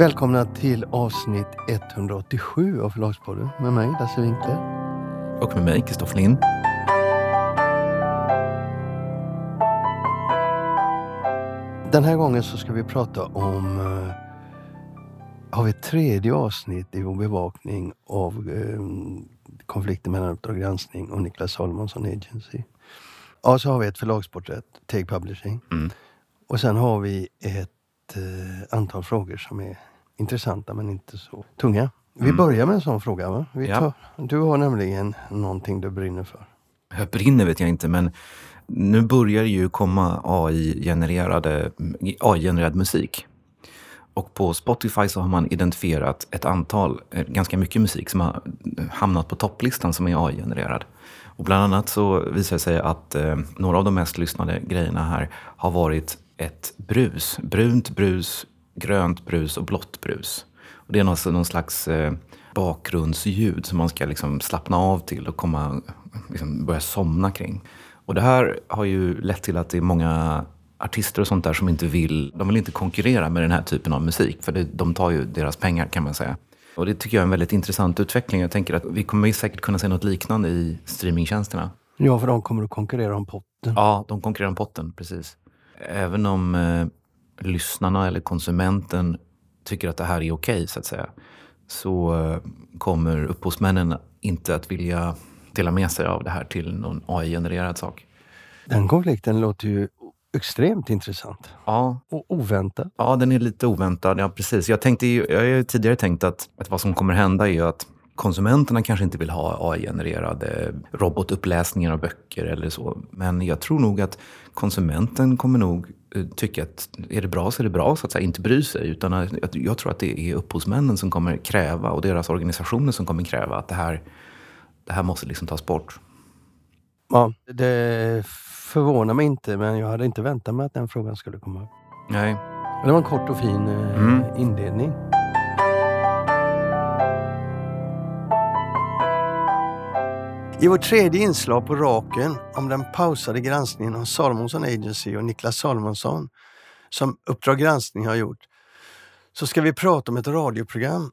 Välkomna till avsnitt 187 av Förlagspodden med mig Lasse Winkler. Och med mig Kristoffer Lind. Den här gången så ska vi prata om uh, har vi ett tredje avsnitt i vår bevakning av uh, konflikten mellan Uppdrag granskning och Niklas Salomonsson Agency. Ja, så har vi ett förlagsporträtt, Take Publishing. Mm. Och sen har vi ett uh, antal frågor som är intressanta men inte så tunga. Vi mm. börjar med en sån fråga. Va? Vi tar, ja. Du har nämligen någonting du brinner för. Jag brinner vet jag inte, men nu börjar ju komma AI-genererad AI musik. Och på Spotify så har man identifierat ett antal, eh, ganska mycket musik som har hamnat på topplistan som är AI-genererad. Och bland annat så visar det sig att eh, några av de mest lyssnade grejerna här har varit ett brus. Brunt brus, grönt brus och blått brus. Och det är alltså någon slags eh, bakgrundsljud som man ska liksom slappna av till och komma, liksom börja somna kring. Och det här har ju lett till att det är många artister och sånt där som inte vill, de vill inte konkurrera med den här typen av musik. För det, de tar ju deras pengar kan man säga. Och det tycker jag är en väldigt intressant utveckling. Jag tänker att vi kommer säkert kunna se något liknande i streamingtjänsterna. Ja, för de kommer att konkurrera om potten. Ja, de konkurrerar om potten, precis. Även om eh, lyssnarna eller konsumenten tycker att det här är okej, okay, så att säga, så eh, kommer upphovsmännen inte att vilja dela med sig av det här till någon AI-genererad sak. Den konflikten låter ju extremt intressant. Ja. Och oväntad. Ja, den är lite oväntad. Ja, precis. Jag, tänkte, jag har tidigare tänkt att, att vad som kommer hända är att konsumenterna kanske inte vill ha AI-genererade robotuppläsningar av böcker eller så. Men jag tror nog att konsumenten kommer nog tycka att är det bra så är det bra, så att säga. Inte bry sig. Utan att, jag tror att det är upphovsmännen som kommer kräva och deras organisationer som kommer kräva att det här, det här måste liksom tas bort. Ja, det förvånar mig inte, men jag hade inte väntat mig att den frågan skulle komma upp. Nej. Det var en kort och fin eh, mm. inledning. I vårt tredje inslag på raken om den pausade granskningen av Salomonsson Agency och Niklas Salomonsson som Uppdrag granskning har gjort så ska vi prata om ett radioprogram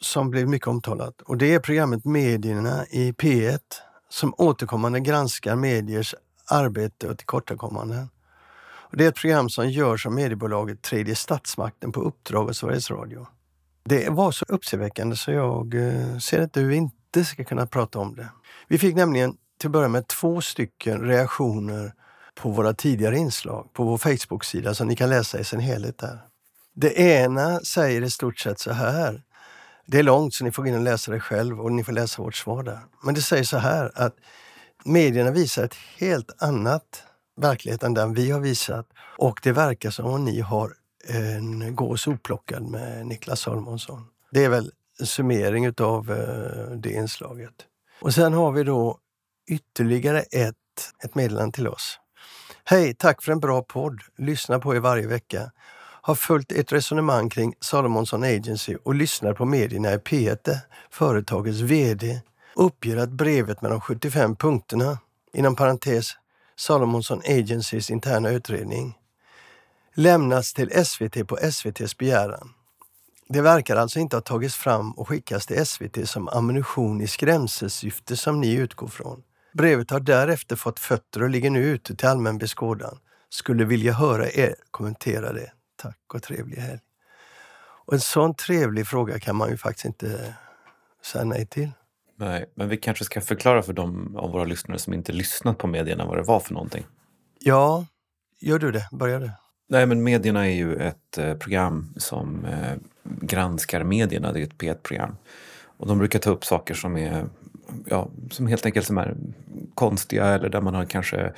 som blev mycket omtalat och det är programmet Medierna i P1 som återkommande granskar mediers arbete och tillkortakommanden. Och det är ett program som görs av mediebolaget Tredje Statsmakten på uppdrag av Sveriges Radio. Det var så uppseendeväckande så jag eh, ser att du inte ska kunna prata om det. Vi fick nämligen till att börja med två stycken reaktioner på våra tidigare inslag på vår Facebook-sida som ni kan läsa i sin helhet där. Det ena säger i stort sett så här. Det är långt så ni får gå in och läsa det själv och ni får läsa vårt svar där. Men det säger så här att medierna visar ett helt annat verklighet än den vi har visat och det verkar som om ni har en gås oplockad med Niklas Salmonsson. Det är väl summering av eh, det inslaget. Och sen har vi då ytterligare ett, ett meddelande till oss. Hej, tack för en bra podd. Lyssnar på er varje vecka. Har följt ett resonemang kring Salomonsson Agency och lyssnar på medierna i P1, företagets VD, uppger att brevet med de 75 punkterna, inom parentes Salomonsson Agencys interna utredning, lämnats till SVT på SVTs begäran. Det verkar alltså inte ha tagits fram och skickats till SVT som ammunition i skrämselsyfte som ni utgår från. Brevet har därefter fått fötter och ligger nu ute till allmän beskådan. Skulle vilja höra er kommentera det. Tack och trevlig helg. Och en sån trevlig fråga kan man ju faktiskt inte säga nej till. Nej, men vi kanske ska förklara för de av våra lyssnare som inte lyssnat på medierna vad det var för någonting. Ja, gör du det? Börja du. Nej, men medierna är ju ett eh, program som eh, granskar medierna. Det är ett P1-program. Och de brukar ta upp saker som är, ja, som helt enkelt som är konstiga eller där man har kanske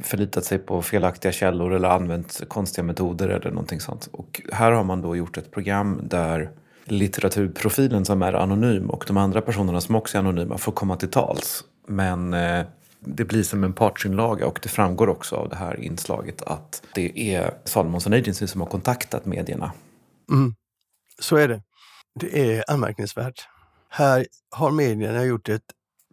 förlitat sig på felaktiga källor eller använt konstiga metoder eller någonting sånt. Och här har man då gjort ett program där litteraturprofilen som är anonym och de andra personerna som också är anonyma får komma till tals. Men eh, det blir som en partsinlaga och det framgår också av det här inslaget att det är Salomonsson Agency som har kontaktat medierna. Mm. Så är det. Det är anmärkningsvärt. Här har medierna gjort ett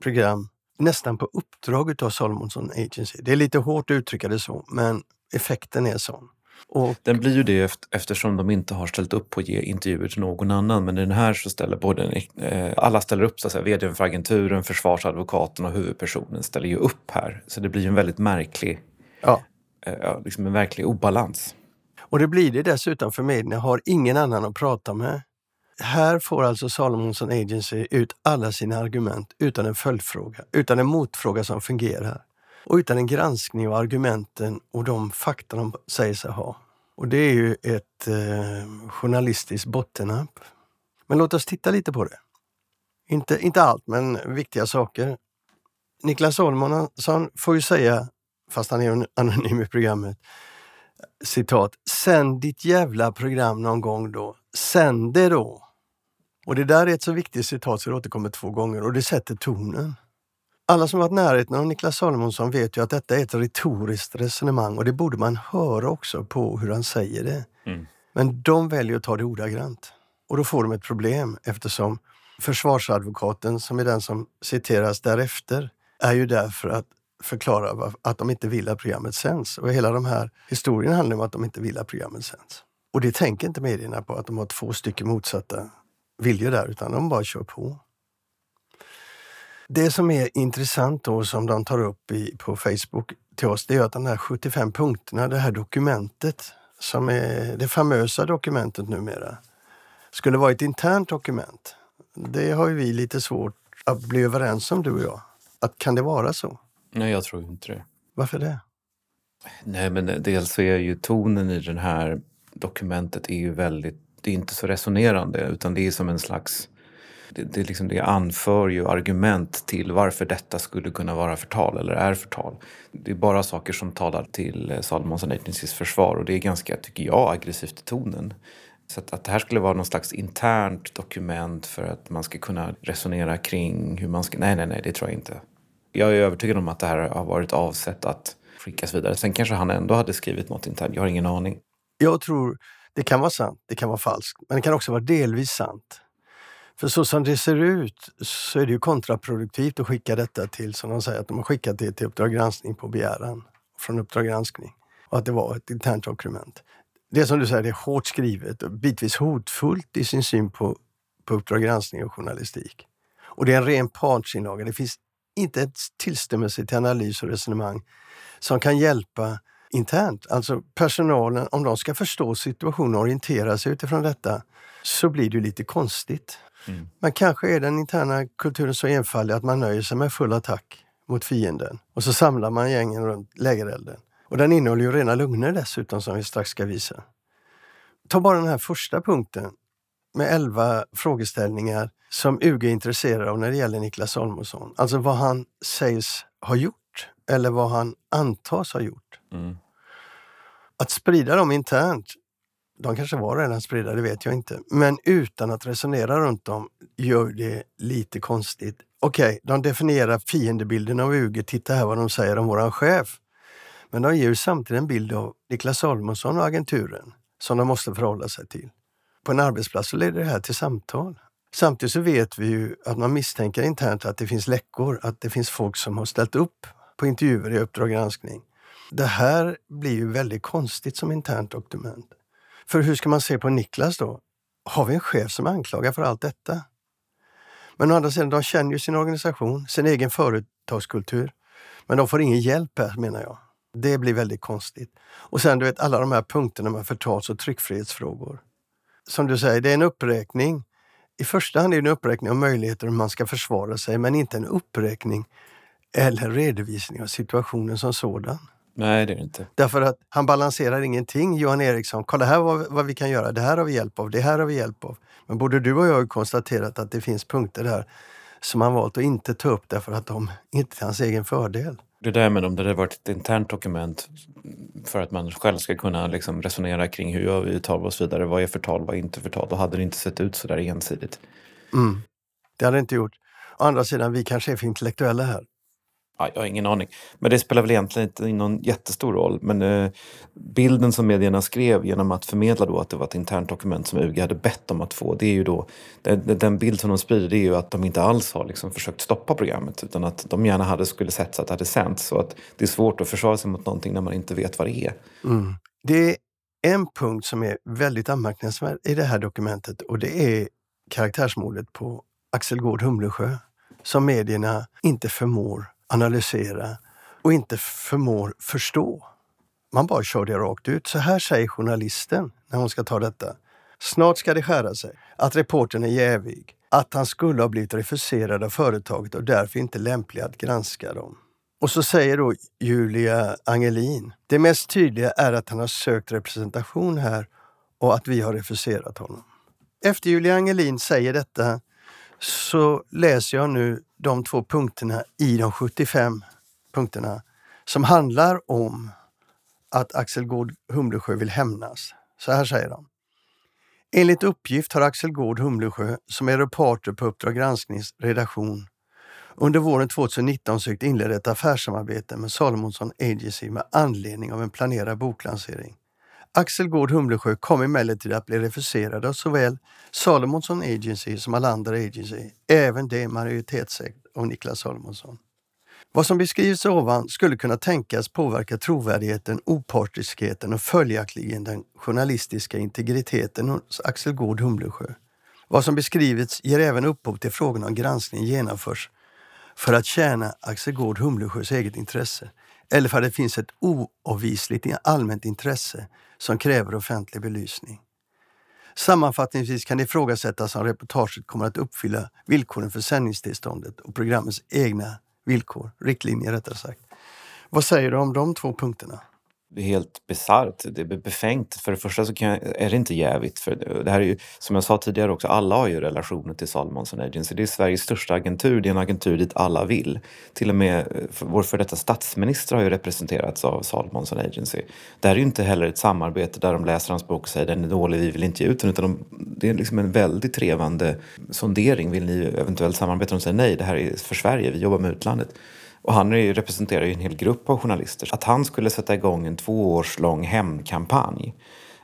program nästan på uppdrag av Salomonsson Agency. Det är lite hårt att uttrycka det så, men effekten är sån. Och, den blir ju det eftersom de inte har ställt upp på att ge intervjuer till någon annan. Men i den här så ställer både, eh, alla ställer upp, så att säga, vdn för agenturen, försvarsadvokaten och huvudpersonen ställer ju upp här. Så det blir ju en väldigt märklig, ja. eh, liksom en verklig obalans. Och det blir det dessutom för medierna har ingen annan att prata med. Här får alltså Salomonsson Agency ut alla sina argument utan en följdfråga, utan en motfråga som fungerar och utan en granskning av argumenten och de fakta de säger sig ha. Och det är ju ett eh, journalistiskt bottennapp. Men låt oss titta lite på det. Inte, inte allt, men viktiga saker. Niklas Salomonsson får ju säga, fast han är anonym i programmet, citat, sänd ditt jävla program någon gång då. Sänd det då! Och det där är ett så viktigt citat så det återkommer två gånger och det sätter tonen. Alla som varit närheten av Niklas Salomonsson vet ju att detta är ett retoriskt resonemang och det borde man höra också på hur han säger det. Mm. Men de väljer att ta det ordagrant. Och då får de ett problem eftersom försvarsadvokaten, som är den som citeras därefter, är ju där för att förklara att de inte vill att programmet sänds. Och hela de här historien handlar om att de inte vill att programmet sänds. Och det tänker inte medierna på, att de har två stycken motsatta viljor där, utan de bara kör på. Det som är intressant då som de tar upp i, på Facebook till oss, det är att de här 75 punkterna, det här dokumentet som är det famösa dokumentet numera, skulle vara ett internt dokument. Det har ju vi lite svårt att bli överens om du och jag. Att kan det vara så? Nej, jag tror inte det. Varför det? Nej, men dels så är ju tonen i det här dokumentet är ju väldigt, det är inte så resonerande utan det är som en slags det, det, liksom, det anför ju argument till varför detta skulle kunna vara förtal eller är förtal. Det är bara saker som talar till eh, Salomonsson Agencys försvar och det är ganska, tycker jag, aggressivt i tonen. Så att, att det här skulle vara någon slags internt dokument för att man ska kunna resonera kring hur man ska... Nej, nej, nej, det tror jag inte. Jag är övertygad om att det här har varit avsett att skickas vidare. Sen kanske han ändå hade skrivit något internt, jag har ingen aning. Jag tror det kan vara sant, det kan vara falskt, men det kan också vara delvis sant. För så som det ser ut så är det ju kontraproduktivt att skicka detta till, som de säger, att de har skickat det till Uppdrag granskning på begäran från Uppdrag granskning. Och att det var ett internt dokument. Det är som du säger, det är hårt skrivet och bitvis hotfullt i sin syn på, på Uppdrag granskning och journalistik. Och det är en ren partsinlaga. Det finns inte ett tillstymmelse till analys och resonemang som kan hjälpa internt. Alltså personalen, om de ska förstå situationen och orientera sig utifrån detta, så blir det lite konstigt. Mm. Men kanske är den interna kulturen så enfaldig att man nöjer sig med full attack mot fienden och så samlar man gängen runt lägerelden. Och den innehåller ju rena lugner dessutom som vi strax ska visa. Ta bara den här första punkten med elva frågeställningar som UG är intresserad av när det gäller Niklas Salomonsson. Alltså vad han sägs ha gjort eller vad han antas ha gjort. Mm. Att sprida dem internt de kanske var redan spridda, det vet jag inte. Men utan att resonera runt dem gör det lite konstigt. Okej, okay, de definierar fiendebilden av UG. Titta här vad de säger om våran chef. Men de ger samtidigt en bild av Niklas Salomonsson och agenturen som de måste förhålla sig till. På en arbetsplats så leder det här till samtal. Samtidigt så vet vi ju att man misstänker internt att det finns läckor, att det finns folk som har ställt upp på intervjuer i Uppdrag granskning. Det här blir ju väldigt konstigt som internt dokument. För hur ska man se på Niklas då? Har vi en chef som anklagar för allt detta? Men å andra sidan, de känner ju sin organisation, sin egen företagskultur. Men de får ingen hjälp här menar jag. Det blir väldigt konstigt. Och sen du vet alla de här punkterna med förtals och tryckfrihetsfrågor. Som du säger, det är en uppräkning. I första hand är det en uppräkning av möjligheter hur man ska försvara sig, men inte en uppräkning eller redovisning av situationen som sådan. Nej, det är det inte. Därför att han balanserar ingenting. Johan Eriksson, kolla här vad, vad vi kan göra. Det här har vi hjälp av. Det här har vi hjälp av. Men både du och jag har konstaterat att det finns punkter där som han valt att inte ta upp därför att de inte är hans egen fördel. Det där med om det hade varit ett internt dokument för att man själv ska kunna liksom resonera kring hur gör vi tal och så vidare. Vad är förtal, vad är inte förtal? Då hade det inte sett ut så där ensidigt. Mm. Det hade det inte gjort. Å andra sidan, vi kanske är för intellektuella här. Ja, jag har ingen aning. Men det spelar väl egentligen inte någon jättestor roll. Men eh, bilden som medierna skrev genom att förmedla då att det var ett internt dokument som UG hade bett om att få. Det är ju då, den, den bild som de sprider det är ju att de inte alls har liksom försökt stoppa programmet utan att de gärna hade skulle sett så att det hade sänts. Så att det är svårt att försvara sig mot någonting när man inte vet vad det är. Mm. Det en punkt som är väldigt anmärkningsvärd i det här dokumentet och det är karaktärsmordet på Axel Gård Humlesjö som medierna inte förmår analysera och inte förmår förstå. Man bara kör det rakt ut. Så här säger journalisten när hon ska ta detta. Snart ska det skära sig. Att reportern är jävig. Att han skulle ha blivit refuserad av företaget och därför inte lämplig att granska dem. Och så säger då Julia Angelin. Det mest tydliga är att han har sökt representation här och att vi har refuserat honom. Efter Julia Angelin säger detta så läser jag nu de två punkterna i de 75 punkterna som handlar om att Axel Gård Humlesjö vill hämnas. Så här säger de. Enligt uppgift har Axel Gård Humlesjö, som är reporter på Uppdrag gransknings redaktion, under våren 2019 sökt inleda ett affärssamarbete med Salomonsson Agency med anledning av en planerad boklansering. Axel Gård Humlesjö kom emellertid att bli refuserad av såväl Salomonsson Agency som Alander Agency, även det majoritetsägt av Niklas Salomonsson. Vad som beskrivs ovan skulle kunna tänkas påverka trovärdigheten, opartiskheten och följaktligen den journalistiska integriteten hos Axel Gård Humlesjö. Vad som beskrivits ger även upphov till frågan om granskningen genomförs för att tjäna Axel Gård Humlesjös eget intresse eller för att det finns ett oavvisligt allmänt intresse som kräver offentlig belysning. Sammanfattningsvis kan det ifrågasättas om reportaget kommer att uppfylla villkoren för sändningstillståndet och programmets egna villkor, riktlinjer rättare sagt. Vad säger du om de två punkterna? Det är helt bisarrt, det är befängt. För det första så jag, är det inte jävigt. För det här är ju, som jag sa tidigare också, alla har ju relationer till Salomonsson Agency. Det är Sveriges största agentur, det är en agentur dit alla vill. Till och med eh, vår för detta statsminister har ju representerats av Salomonsson Agency. Det här är ju inte heller ett samarbete där de läser hans bok och säger den är dålig, vi vill inte ge ut den. Utan de, det är liksom en väldigt trevande sondering. Vill ni eventuellt samarbeta? De säger nej, det här är för Sverige, vi jobbar med utlandet. Och han representerar ju en hel grupp av journalister. Att han skulle sätta igång en två års lång hämndkampanj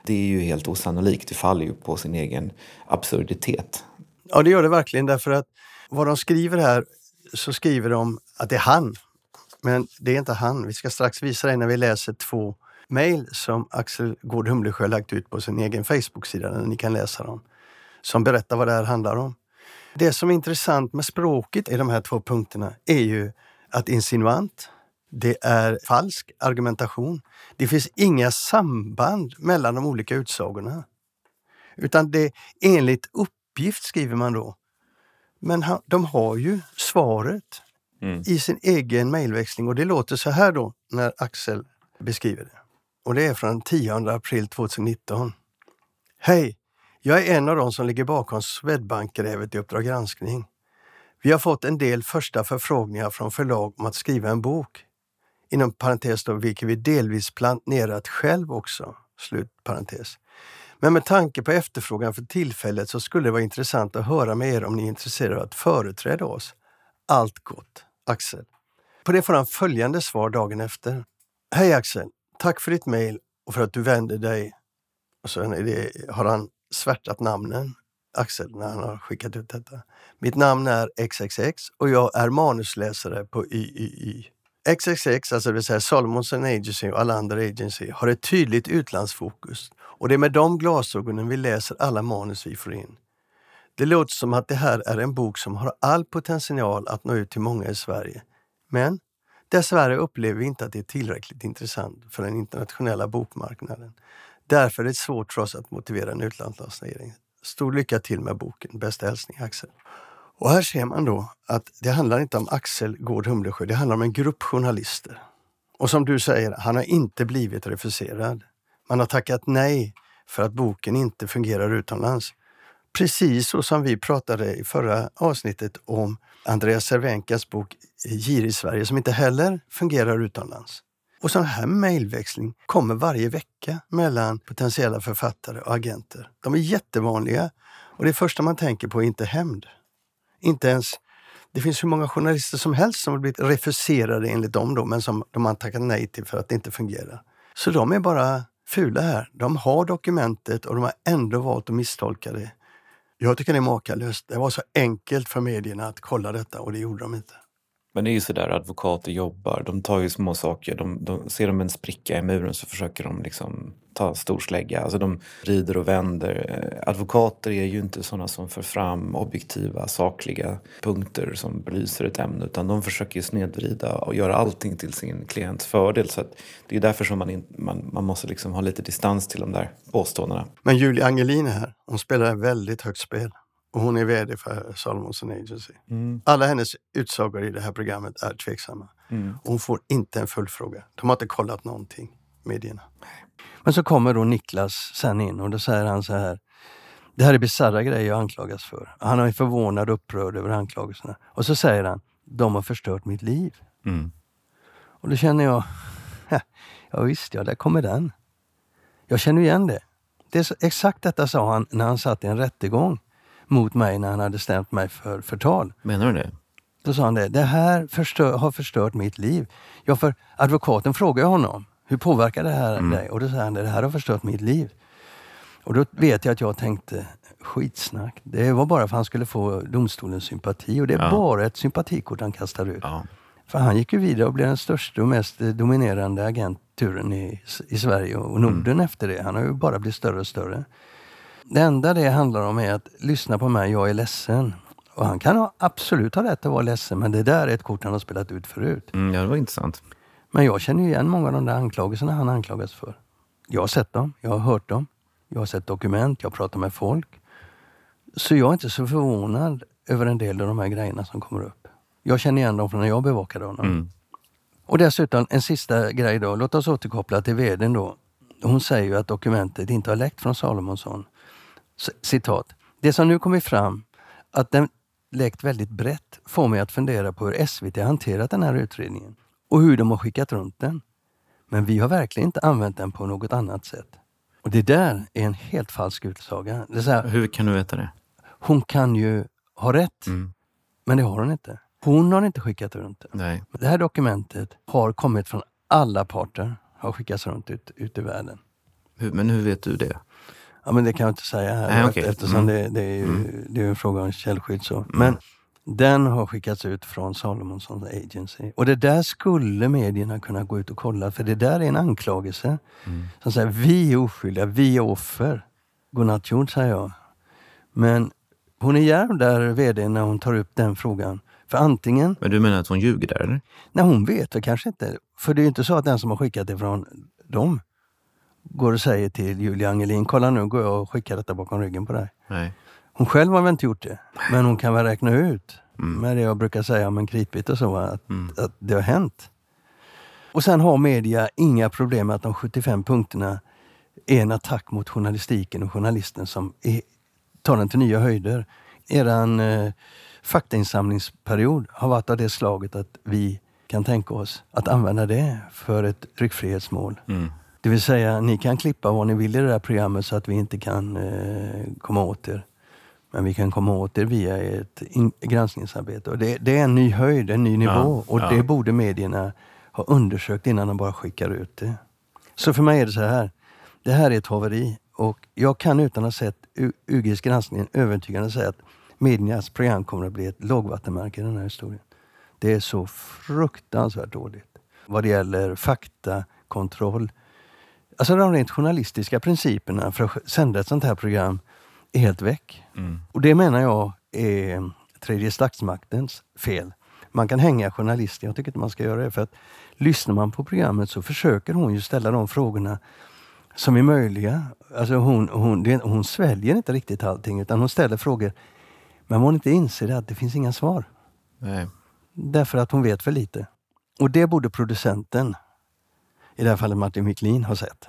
det är ju helt osannolikt. Det faller ju på sin egen absurditet. Ja, det gör det verkligen därför att vad de skriver här så skriver de att det är han. Men det är inte han. Vi ska strax visa dig när vi läser två mejl som Axel Gård Humlesjö lagt ut på sin egen Facebook-sida, där ni kan läsa dem, som berättar vad det här handlar om. Det som är intressant med språket i de här två punkterna är ju att insinuant, det är falsk argumentation. Det finns inga samband mellan de olika utsagorna. Utan det enligt uppgift skriver man då. Men de har ju svaret mm. i sin egen mejlväxling och det låter så här då när Axel beskriver det. Och det är från 10 april 2019. Hej! Jag är en av de som ligger bakom Swedbank-grävet i Uppdrag granskning. Vi har fått en del första förfrågningar från förlag om att skriva en bok. Inom parentes då, vilket vi delvis planerat själv också. Slut parentes. Men med tanke på efterfrågan för tillfället så skulle det vara intressant att höra med er om ni är intresserade av att företräda oss. Allt gott, Axel. På det får han följande svar dagen efter. Hej Axel! Tack för ditt mejl och för att du vände dig. Och så har han svärtat namnen Axel när han har skickat ut detta. Mitt namn är XXX och jag är manusläsare på YYY. XXX, alltså det vill säga Salomonsen Agency och alla andra agency, har ett tydligt utlandsfokus och det är med de glasögonen vi läser alla manus vi får in. Det låter som att det här är en bok som har all potential att nå ut till många i Sverige. Men dessvärre upplever vi inte att det är tillräckligt intressant för den internationella bokmarknaden. Därför är det svårt för oss att motivera en utlandslansering. Stor lycka till med boken. Bästa hälsning Axel. Och här ser man då att det handlar inte om Axel Gård Humlesjö, det handlar om en grupp journalister. Och som du säger, han har inte blivit refuserad. Man har tackat nej för att boken inte fungerar utomlands. Precis så som vi pratade i förra avsnittet om Andreas Cervenkas bok Gir i Sverige som inte heller fungerar utomlands. Och sån här mejlväxling kommer varje vecka mellan potentiella författare och agenter. De är jättevanliga och det första man tänker på är inte hämnd. Inte ens det finns hur många journalister som helst som har blivit refuserade enligt dem då, men som de har tackat nej till för att det inte fungerar. Så de är bara fula här. De har dokumentet och de har ändå valt att misstolka det. Jag tycker det är makalöst. Det var så enkelt för medierna att kolla detta och det gjorde de inte. Men det är ju sådär advokater jobbar. De tar ju små saker. De, de, ser de en spricka i muren så försöker de liksom ta storslägga. stor slägga. Alltså de rider och vänder. Eh, advokater är ju inte sådana som för fram objektiva, sakliga punkter som belyser ett ämne. Utan de försöker ju snedvrida och göra allting till sin klients fördel. Så det är därför som man, in, man, man måste liksom ha lite distans till de där påståendena. Men Julia Angelin är här. Hon spelar väldigt högt spel. Och hon är VD för Salomonson Agency. Mm. Alla hennes utsagor i det här programmet är tveksamma. Mm. hon får inte en följdfråga. De har inte kollat någonting, medierna. Men så kommer då Niklas sen in och då säger han så här. Det här är bisarra grejer jag anklagas för. Han är förvånad och upprörd över anklagelserna. Och så säger han, de har förstört mitt liv. Mm. Och då känner jag, ja visst ja, där kommer den. Jag känner igen det. det är så, exakt detta sa han när han satt i en rättegång mot mig när han hade stämt mig för förtal. Menar du det? Då sa han det. Det här förstör, har förstört mitt liv. Ja, för advokaten frågade honom. Hur påverkar det här mm. dig? Och då sa han det här har förstört mitt liv. Och då vet jag att jag tänkte skitsnack. Det var bara för att han skulle få domstolens sympati. Och det är ja. bara ett sympatikort han kastar ut. Ja. För han gick ju vidare och blev den största och mest dominerande agenturen i, i Sverige och Norden mm. efter det. Han har ju bara blivit större och större. Det enda det handlar om är att lyssna på mig, jag är ledsen. Och han kan ha, absolut ha rätt att vara ledsen, men det där är ett kort han har spelat ut förut. Mm, ja, det var intressant. Men jag känner igen många av de där anklagelserna han anklagas för. Jag har sett dem, jag har hört dem, jag har sett dokument, jag pratar med folk. Så jag är inte så förvånad över en del av de här grejerna som kommer upp. Jag känner igen dem från när jag bevakade honom. Mm. Och dessutom en sista grej då. Låt oss återkoppla till vdn då. Hon säger ju att dokumentet inte har läckt från Salomonsson. Citat. Det som nu kommit fram, att den läckt väldigt brett, får mig att fundera på hur SVT hanterat den här utredningen och hur de har skickat runt den. Men vi har verkligen inte använt den på något annat sätt. Och det där är en helt falsk utsaga. Här, hur kan du veta det? Hon kan ju ha rätt, mm. men det har hon inte. Hon har inte skickat runt det. Nej. Det här dokumentet har kommit från alla parter, har skickats runt ut, ut i världen. Hur, men hur vet du det? Ja, men det kan jag inte säga här Nej, okay. eftersom mm. det, det, är ju, mm. det är en fråga om källskydd. Så. Mm. Men den har skickats ut från Salomonsson Agency. Och det där skulle medierna kunna gå ut och kolla, för det där är en anklagelse. Mm. Som säger, vi är oskyldiga, vi är offer. Godnattjord, säger jag. Men hon är djärv där, VD, när hon tar upp den frågan. För antingen... Men du menar att hon ljuger där, eller? Nej, hon vet väl kanske inte. För det är inte så att den som har skickat det från dem går och säger till Julia Angelin, kolla nu går jag och skickar detta bakom ryggen på dig. Nej. Hon själv har väl inte gjort det, men hon kan väl räkna ut mm. med det jag brukar säga om en kritbit och så, att, mm. att det har hänt. Och sen har media inga problem med att de 75 punkterna är en attack mot journalistiken och journalisten som är, tar den till nya höjder. Eran eh, faktainsamlingsperiod har varit av det slaget att vi kan tänka oss att använda det för ett tryckfrihetsmål. Mm. Det vill säga, ni kan klippa vad ni vill i det där programmet så att vi inte kan eh, komma åt er. Men vi kan komma åt er via ett granskningsarbete. Och det, det, är en ny höjd, en ny nivå. Ja, och ja. det borde medierna ha undersökt innan de bara skickar ut det. Så för mig är det så här. Det här är ett haveri. Och jag kan utan att ha sett UGs granskning övertygande säga att mediernas program kommer att bli ett lågvattenmärke i den här historien. Det är så fruktansvärt dåligt. Vad det gäller faktakontroll, Alltså de rent journalistiska principerna för att sända ett sånt här program är helt väck. Mm. Och det menar jag är tredje statsmaktens fel. Man kan hänga journalister, jag tycker inte man ska göra det. För att lyssnar man på programmet så försöker hon ju ställa de frågorna som är möjliga. Alltså hon, hon, det, hon sväljer inte riktigt allting utan hon ställer frågor. Men hon inte inser att det finns inga svar. Nej. Därför att hon vet för lite. Och det borde producenten i det här fallet Martin Wiklin har sett.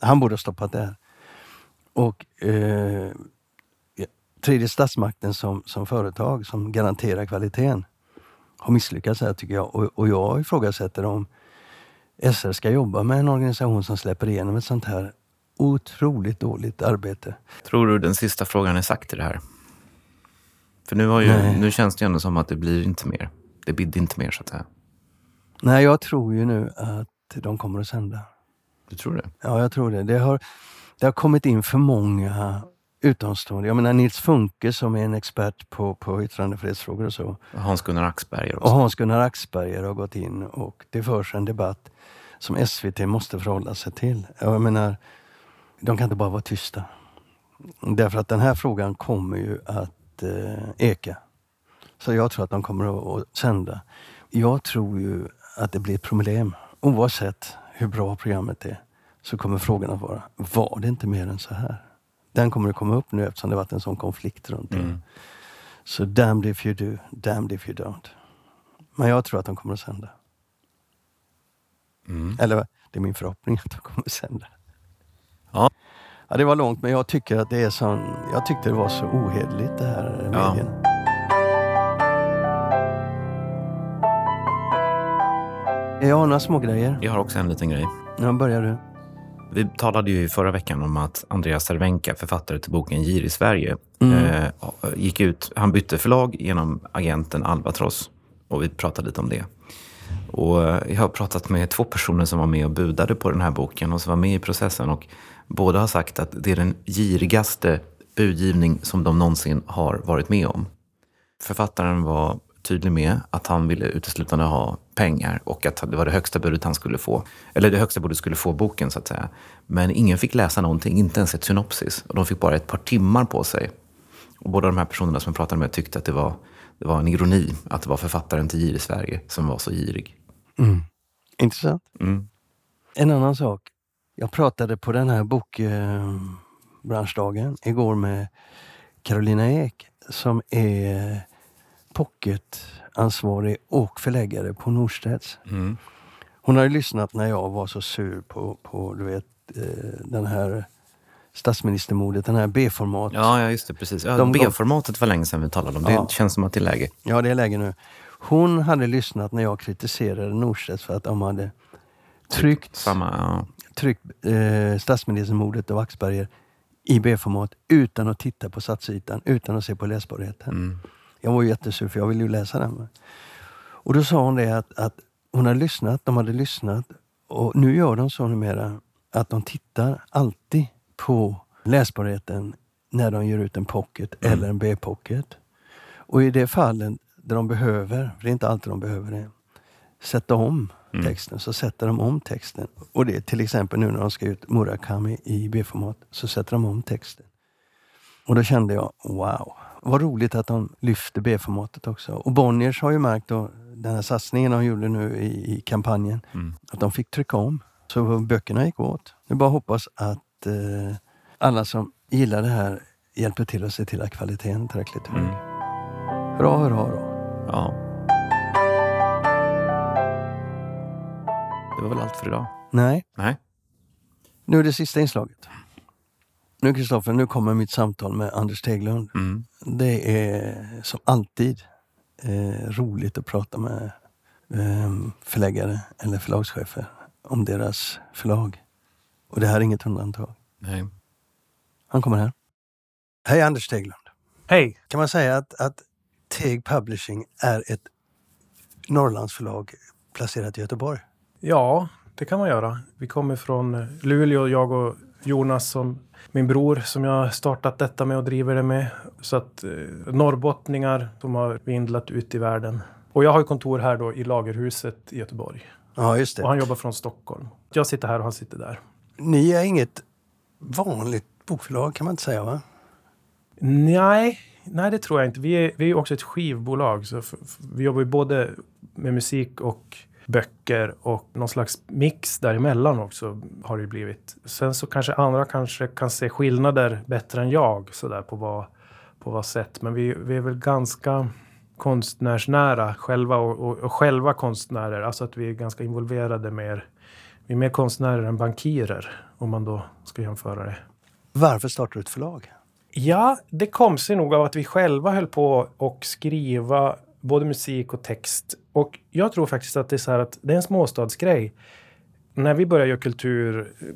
Han borde ha stoppat det här. Och eh, tredje statsmakten som, som företag som garanterar kvaliteten har misslyckats här tycker jag. Och, och jag ifrågasätter om SR ska jobba med en organisation som släpper igenom ett sånt här otroligt dåligt arbete. Tror du den sista frågan är sagt i det här? För nu, har ju, nu känns det ju ändå som att det blir inte mer. Det bidde inte mer så att säga. Nej, jag tror ju nu att de kommer att sända. Du tror det? Ja, jag tror det. Det har, det har kommit in för många utomstående. Jag menar Nils Funke som är en expert på, på yttrandefrihetsfrågor och så. Hans-Gunnar Axberger Och också. Hans-Gunnar Axberger har gått in och det förs en debatt som SVT måste förhålla sig till. Jag menar, de kan inte bara vara tysta. Därför att den här frågan kommer ju att eh, eka. Så jag tror att de kommer att, att sända. Jag tror ju att det blir ett problem. Oavsett hur bra programmet är så kommer frågan att vara, var det inte mer än så här? Den kommer att komma upp nu eftersom det varit en sån konflikt runt det. Mm. Så damned if you do, damned if you don't. Men jag tror att de kommer att sända. Mm. Eller det är min förhoppning att de kommer att sända. Ja. Ja, det var långt men jag tycker att det är sån... Jag tyckte det var så ohederligt det här Ja. Jag har några små grejer. Jag har också en liten grej. Nu börjar du. Vi talade ju förra veckan om att Andreas Cervenka, författare till boken Gir i Sverige, Mm. eh, gick ut, han bytte förlag genom agenten Albatross och vi pratade lite om det. Och eh, jag har pratat med två personer som var med och budade på den här boken och som var med i processen och båda har sagt att det är den girigaste budgivning som de någonsin har varit med om. Författaren var tydlig med att han ville uteslutande ha pengar och att det var det högsta budet han skulle få. Eller det högsta budet skulle få boken så att säga. Men ingen fick läsa någonting, inte ens ett synopsis. Och de fick bara ett par timmar på sig. Och båda de här personerna som jag pratade med tyckte att det var, det var en ironi att det var författaren till Gir i Sverige som var så girig. Mm. Intressant. Mm. En annan sak. Jag pratade på den här bokbranschdagen igår med Carolina Ek som är pocketansvarig och förläggare på Norstedts. Mm. Hon har ju lyssnat när jag var så sur på, på du vet, eh, den här statsministermordet, den här B-format. Ja, ja, just det. Precis. Ja, De- B-formatet var länge sedan vi talade om. Det Ja. känns som att det är läge. Ja, det är läge nu. Hon hade lyssnat när jag kritiserade Norstedts för att de hade tryckt, Samma, ja. tryckt eh, statsministermordet och Axberger i B-format utan att titta på satsytan, utan att se på läsbarheten. Mm. Jag var jättesur för jag ville ju läsa den. Och då sa hon det att, att hon hade lyssnat, de hade lyssnat och nu gör de så numera att de tittar alltid på läsbarheten när de ger ut en pocket Mm. eller en B-pocket. Och i det fallen där de behöver, för det är inte alltid de behöver det, sätta om Mm. texten, så sätter de om texten. Och det är till exempel nu när de ska ut Murakami i B-format, så sätter de om texten. Och då kände jag, wow, vad roligt att de lyfter B-formatet också. Och Bonniers har ju märkt då, den här satsningen de gjorde nu i, i kampanjen, Mm. att de fick trycka om. Så böckerna gick åt. Nu bara hoppas att eh, alla som gillar det här hjälper till att se till att kvaliteten är tillräckligt hög. Mm. Hurra, hurra, hurra. Ja. Det var väl allt för idag? Nej, Nej. nu är det sista inslaget. Nu Kristoffer, nu kommer mitt samtal med Anders Teglund. Mm. Det är som alltid eh, roligt att prata med eh, förläggare eller förlagschefer om deras förlag. Och det här är inget undantag. Nej. Han kommer här. Hej Anders Teglund. Hej! Kan man säga att, att Teg Publishing är ett Norrlandsförlag placerat i Göteborg? Ja, det kan man göra. Vi kommer från Luleå, jag och Jonas, som min bror, som jag startat detta med och driver det med. Så att eh, norrbottningar som har vindlat ut i världen. Och jag har ju kontor här då i Lagerhuset i Göteborg. Ja, just Och det. han jobbar från Stockholm. Jag sitter här och han sitter där. Ni är inget vanligt bokförlag kan man inte säga va? Nej, nej det tror jag inte. Vi är, vi är också ett skivbolag. Så vi jobbar ju både med musik och böcker och någon slags mix däremellan också har det blivit. Sen så kanske andra kanske kan se skillnader bättre än jag sådär på vad, på vad sätt. Men vi, vi är väl ganska konstnärsnära själva och, och, och själva konstnärer. Alltså att vi är ganska involverade mer. Vi är mer konstnärer än bankirer om man då ska jämföra det. Varför startar du ett förlag? Ja, det kom sig nog av att vi själva höll på och skriva både musik och text. Och jag tror faktiskt att det är så här att det är en småstadsgrej. När vi började göra kultur, eh,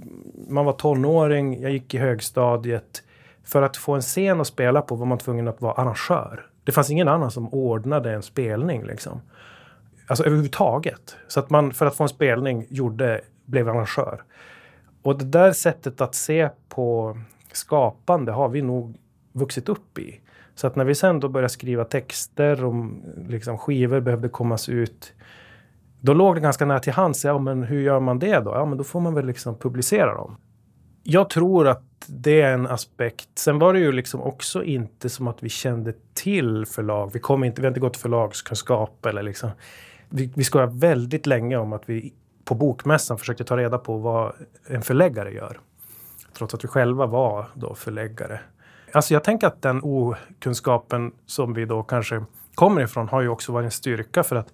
man var tonåring, jag gick i högstadiet. För att få en scen att spela på var man tvungen att vara arrangör. Det fanns ingen annan som ordnade en spelning liksom. Alltså överhuvudtaget. Så att man för att få en spelning gjorde, blev arrangör. Och det där sättet att se på skapande har vi nog vuxit upp i. Så att när vi sen då började skriva texter och liksom skivor behövde kommas ut. Då låg det ganska nära till hands. Ja, men hur gör man det då? Ja, men då får man väl liksom publicera dem. Jag tror att det är en aspekt. Sen var det ju liksom också inte som att vi kände till förlag. Vi, kom inte, vi har inte gått förlagskunskap eller liksom. Vi, vi skojade väldigt länge om att vi på bokmässan försökte ta reda på vad en förläggare gör. Trots att vi själva var då förläggare. Alltså jag tänker att den okunskapen som vi då kanske kommer ifrån har ju också varit en styrka för att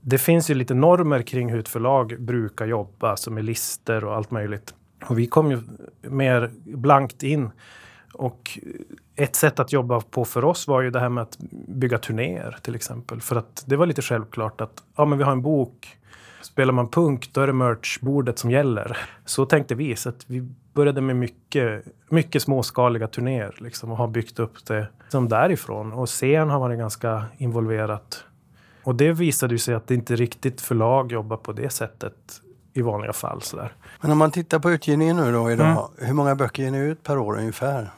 det finns ju lite normer kring hur ett förlag brukar jobba, som är lister och allt möjligt. Och vi kom ju mer blankt in. Och ett sätt att jobba på för oss var ju det här med att bygga turnéer till exempel. För att det var lite självklart att ja, men vi har en bok. Spelar man punk, då är det merchbordet som gäller. Så tänkte vi. Så att vi började med mycket, mycket småskaliga turnéer liksom, och har byggt upp det som därifrån. Och scen har varit ganska involverat. Och det visade ju sig att det inte riktigt förlag jobbar på det sättet i vanliga fall. Sådär. Men om man tittar på utgivningen nu då idag. Mm. Hur många böcker ger ni ut per år ungefär?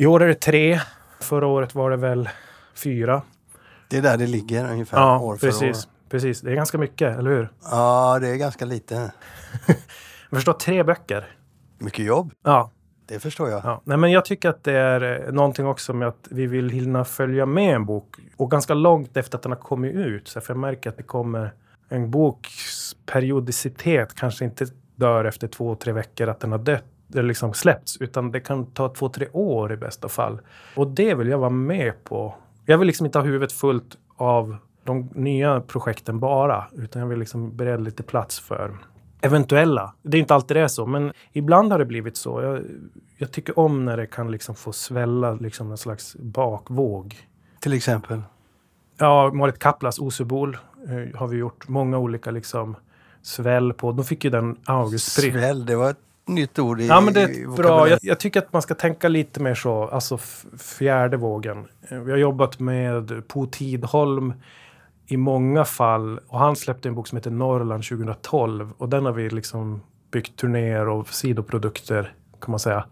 I år är det tre. Förra året var det väl fyra. Det är där det ligger ungefär ja, år för precis, år? precis. Det är ganska mycket, eller hur? Ja, det är ganska lite. Jag förstår, tre böcker. Mycket jobb. Ja. Det förstår jag. Ja. Nej, men jag tycker att det är eh, någonting också med att vi vill hinna följa med en bok. Och ganska långt efter att den har kommit ut. Så jag märker att det kommer en boks periodicitet kanske inte dör efter två, tre veckor att den har dött liksom släppts. Utan det kan ta två, tre år i bästa fall. Och det vill jag vara med på. Jag vill liksom inte ha huvudet fullt av de nya projekten bara. Utan jag vill liksom bereda lite plats för eventuella. Det är inte alltid det är så, men ibland har det blivit så. Jag, jag tycker om när det kan liksom få svälla liksom en slags bakvåg. Till exempel? Ja, Marit Kaplas Osebol eh, har vi gjort många olika liksom sväll på. De fick ju den Augustpris. Sväll, det var ett nytt ord i Ja, men det är bra. Jag, jag, tycker att man ska tänka lite mer så, alltså fjärde vågen. Eh, vi har jobbat med Po Tidholm i många fall. Och han släppte en bok som heter Norrland 2012 och den har vi liksom byggt turnéer och sidoprodukter kan man säga.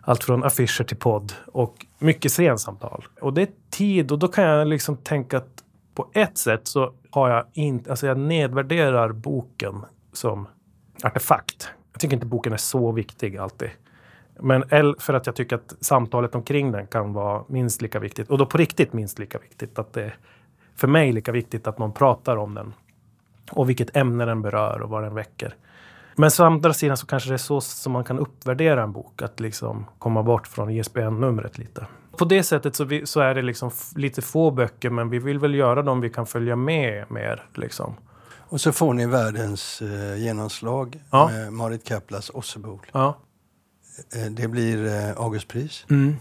Allt från affischer till podd och mycket scensamtal. Och det är tid och då kan jag liksom tänka att på ett sätt så har jag inte, alltså jag nedvärderar boken som artefakt. Jag tycker inte boken är så viktig alltid. Men för att jag tycker att samtalet omkring den kan vara minst lika viktigt. Och då på riktigt minst lika viktigt. Att det för mig lika viktigt att någon pratar om den. Och vilket ämne den berör och vad den väcker. Men å andra sidan så kanske det är så som man kan uppvärdera en bok. Att liksom komma bort från ISBN-numret lite. På det sättet så, vi, så, är det liksom lite få böcker men vi vill väl göra dem vi kan följa med mer. Liksom. Och så får ni världens eh, genomslag ja. med Marit Kaplas Ossebol. Ja. Eh, det blir eh, Augustpris. Mm.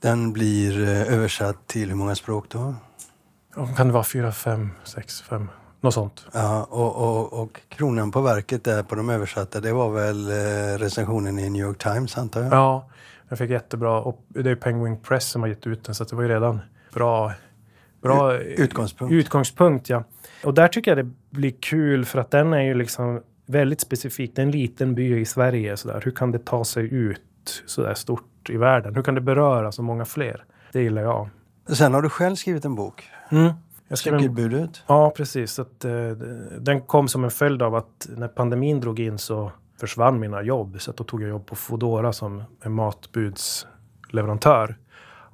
Den blir eh, översatt till hur många språk då? Kan det vara fyra, fem, sex, fem? Något sånt. Ja, och, och, och kronan på verket där på de översatta, det var väl eh, recensionen i New York Times antar jag? Ja, jag fick jättebra. Och det är Penguin Press som har gett ut den, så det var ju redan bra, bra utgångspunkt. utgångspunkt. ja. Och där tycker jag det blir kul för att den är ju liksom väldigt specifik. Det är en liten by i Sverige. Så där. Hur kan det ta sig ut så där stort i världen? Hur kan det beröra så många fler? Det gillar jag. Sen har du själv skrivit en bok. Mm. Cykelbudet? Ja, precis. Att, eh, den kom som en följd av att när pandemin drog in så försvann mina jobb. Så då tog jag jobb på Fodora som en matbudsleverantör.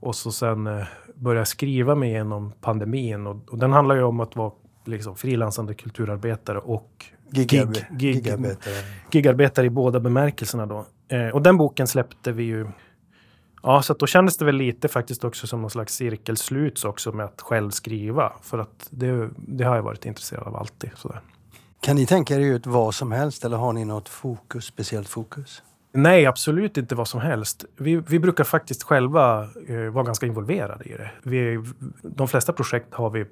Och så sen eh, började jag skriva mig igenom pandemin. Och, och den handlar ju om att vara liksom, frilansande kulturarbetare och Gigarbe gig, gigarbetare. gigarbetare i båda bemärkelserna. Då. Eh, och den boken släppte vi ju Ja, så då kändes det väl lite faktiskt också som någon slags cirkelslut också med att själv skriva. För att det, det har jag varit intresserad av alltid. Sådär. Kan ni tänka er ut vad som helst eller har ni något fokus, speciellt fokus? Nej, absolut inte vad som helst. Vi, vi brukar faktiskt själva eh, vara ganska involverade i det. Vi, de flesta projekt har vi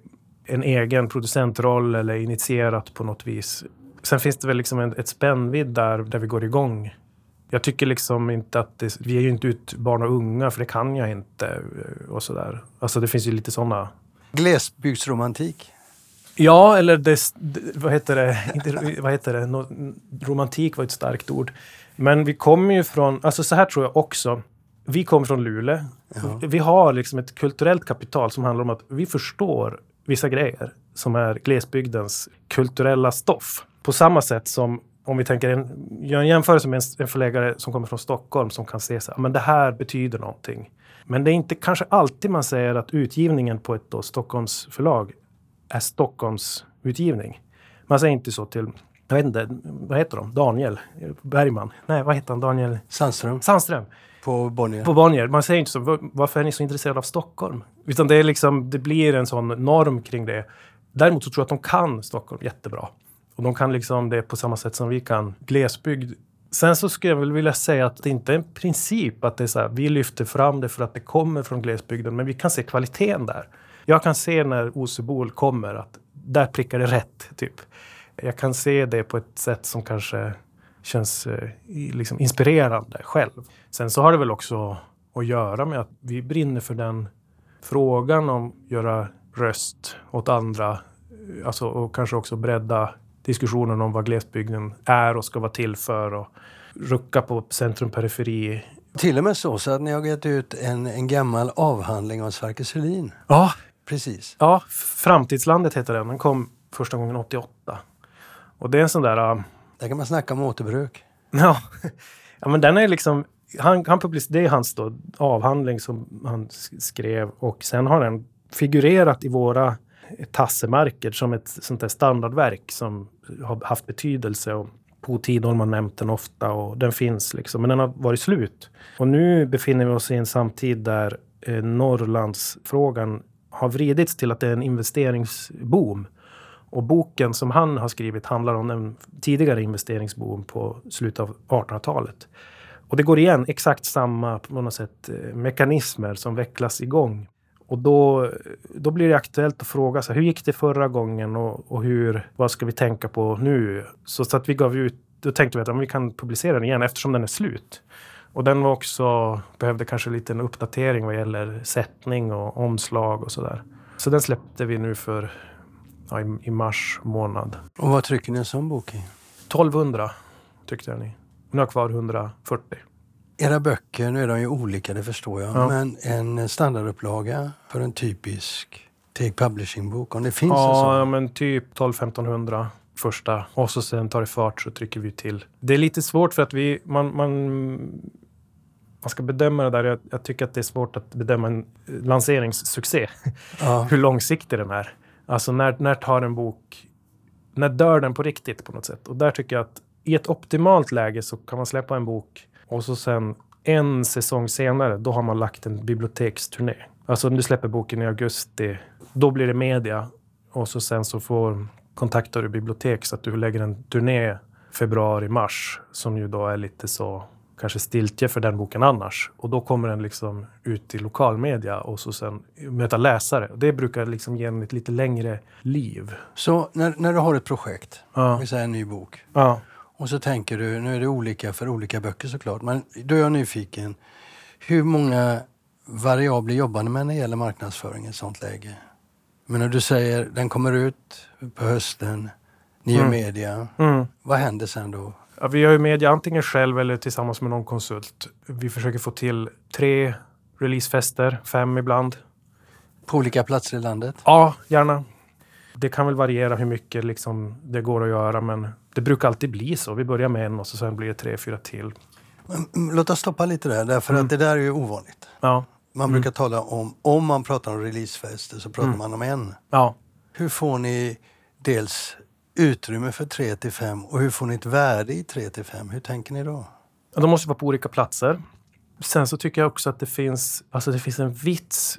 en egen producentroll eller initierat på något vis. Sen finns det väl liksom en, ett spännvidd där, där vi går igång jag tycker liksom inte att det, vi är ju inte ut barn och unga för det kan jag inte eh, och sådär. Alltså det finns ju lite sådana. Glesbygdsromantik? Ja, eller det, vad heter det, inte, vad heter det, no, romantik var ett starkt ord. Men vi kommer ju från, alltså så här tror jag också. Vi kommer från Luleå. Ja. Vi har liksom ett kulturellt kapital som handlar om att vi förstår vissa grejer som är glesbygdens kulturella stoff. På samma sätt som om vi tänker en, gör en jämförelse med en, en förläggare som kommer från Stockholm som kan se så här, men det här betyder någonting. Men det är inte kanske alltid man säger att utgivningen på ett då Stockholms förlag är Stockholms utgivning. Man säger inte så till, jag vet inte, vad heter de? Daniel Bergman? Nej, vad heter han? Daniel Sandström Sandström på Bonnier. på Bonnier. Man säger inte så, "Va- varför är ni så intresserade av Stockholm? Utan det är liksom, det blir en sån norm kring det. Däremot så tror jag att de kan Stockholm jättebra. Och de kan liksom det på samma sätt som vi kan glesbygd. Sen så skulle jag väl vilja säga att det inte är en princip att det är så här, vi lyfter fram det för att det kommer från glesbygden, men vi kan se kvaliteten där. Jag kan se när Osebol kommer att där prickar det rätt, typ. Jag kan se det på ett sätt som kanske känns eh, liksom inspirerande själv. Sen så har det väl också att göra med att vi brinner för den frågan om att göra röst åt andra. eh, Alltså, och kanske också bredda diskussionen om vad glesbygden är och ska vara till för. Och rucka på centrum-periferi. Till och med så, så att ni har gett ut en, en gammal avhandling av Sverker Selin. Ja, Precis. ja, Framtidslandet heter den. Den kom första gången 88. Och det är en sån där... äh, Där kan man snacka om återbruk. Ja, ja men den är liksom... Han, han det är hans då, avhandling som han skrev och sen har den figurerat i våra tassemärker som ett sånt där standardverk som har haft betydelse. Och på Tidholm har nämnt den ofta och den finns liksom, men den har varit slut. Och nu befinner vi oss i en samtid där eh, Norrlandsfrågan har vridits till att det är en investeringsboom. Och boken som han har skrivit handlar om den tidigare investeringsboom på slutet av 1800-talet. Och det går igen exakt samma på något sätt eh, mekanismer som vecklas igång. Och då, då blir det aktuellt att fråga sig hur gick det förra gången och, och hur, vad ska vi tänka på nu? Så, så att vi gav ut, då tänkte vi att ja, vi kan publicera den igen eftersom den är slut. Och den var också, behövde kanske lite en uppdatering vad gäller sättning och omslag och sådär. Så den släppte vi nu för ja, i, mars månad. Och vad trycker ni en sån bok i? 1200 tyckte jag ni. Nu har jag kvar 140. Era böcker, nu är de ju olika, det förstår jag. Ja. Men en standardupplaga för en typisk Take Publishing-bok, om det finns en Ja, sån. men typ 12-1500 första. Och så sen tar det fart så trycker vi till. Det är lite svårt för att vi, man, man, man ska bedöma det där. Jag, jag tycker att det är svårt att bedöma en lanseringssuccé. Ja. Hur långsiktig den är. Alltså när, när tar en bok, när dör den på riktigt på något sätt? Och där tycker jag att i ett optimalt läge så kan man släppa en bok och så sen en säsong senare, då har man lagt en biblioteksturné. Alltså om du släpper boken i augusti, då blir det media och så sen så får kontaktar du bibliotek så att du lägger en turné februari, mars som ju då är lite så kanske stiltje för den boken annars. Och då kommer den liksom ut i lokalmedia och så sen möta läsare. Det brukar liksom ge den ett lite längre liv. Så när, när du har ett projekt, Ja. vi säger en ny bok, Ja. och så tänker du, nu är det olika för olika böcker såklart, men då är jag nyfiken. Hur många variabler jobbar ni med när det gäller marknadsföring i ett sånt läge? Men när du säger den kommer ut på hösten, ni Mm. media, Mm. vad händer sen då? Ja, vi gör ju media antingen själv eller tillsammans med någon konsult. Vi försöker få till tre releasefester, fem ibland. På olika platser i landet? Ja, gärna. Det kan väl variera hur mycket liksom det går att göra, men det brukar alltid bli så. Vi börjar med en och så sen blir det tre, fyra till. Mm, Låt oss stoppa lite där, därför Mm. att det där är ju ovanligt. Ja, Man brukar tala om, om man pratar om releasefester så pratar Mm. man om en. ja. Hur får ni dels utrymme för 3 till 5 och hur får ni ett värde i 3 till 5? Hur tänker ni då? Ja, De måste vara på olika platser. Sen så tycker jag också att det finns, alltså det finns en vits.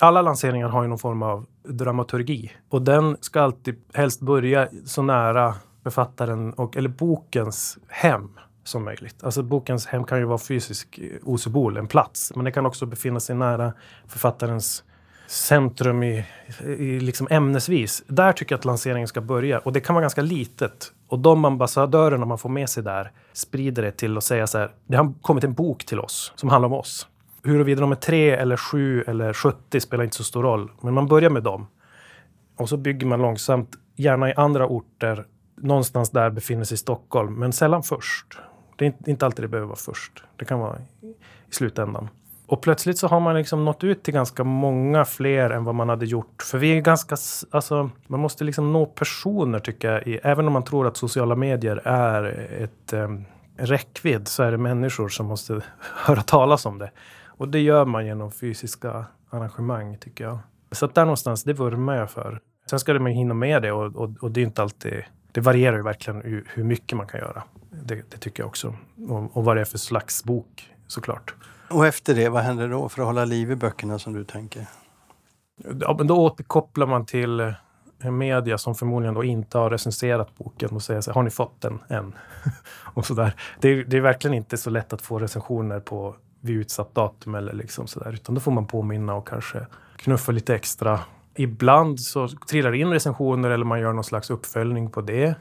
Alla lanseringar har ju någon form av dramaturgi och den ska alltid helst börja så nära författaren och, eller bokens hem som möjligt. Alltså bokens hem kan ju vara fysisk Osebol, en plats, men det kan också befinna sig nära författarens centrum i, i liksom ämnesvis. Där tycker jag att lanseringen ska börja och det kan vara ganska litet. Och de ambassadörerna man får med sig där sprider det till att säga så här. Det har kommit en bok till oss som handlar om oss. Huruvida de är tre eller sju eller 70 spelar inte så stor roll, men man börjar med dem. Och så bygger man långsamt, gärna i andra orter. Någonstans där befinner sig Stockholm, men sällan först. Det är inte, alltid det behöver vara först. Det kan vara i slutändan. Och plötsligt så har man liksom nått ut till ganska många fler än vad man hade gjort. För vi är ganska, alltså, man måste liksom nå personer tycker jag. I, även om man tror att sociala medier är ett eh, räckvidd så är det människor som måste höra talas om det. Och det gör man genom fysiska arrangemang tycker jag. Så att där någonstans, det vurmar jag för. Sen ska man hinna med det och, och, och det är inte alltid... Det varierar ju verkligen hur, hur mycket man kan göra. Det, det tycker jag också. Och, och vad det är för slags bok såklart. Och efter det, vad händer då för att hålla liv i böckerna som du tänker? Ja, men då återkopplar man till eh, media som förmodligen då inte har recenserat boken och säger så här, har ni fått den än? och så där. Det, är, det är verkligen inte så lätt att få recensioner på vid utsatt datum eller liksom så där, utan då får man påminna och kanske knuffa lite extra. Ibland så trillar det in recensioner eller man gör någon slags uppföljning på det.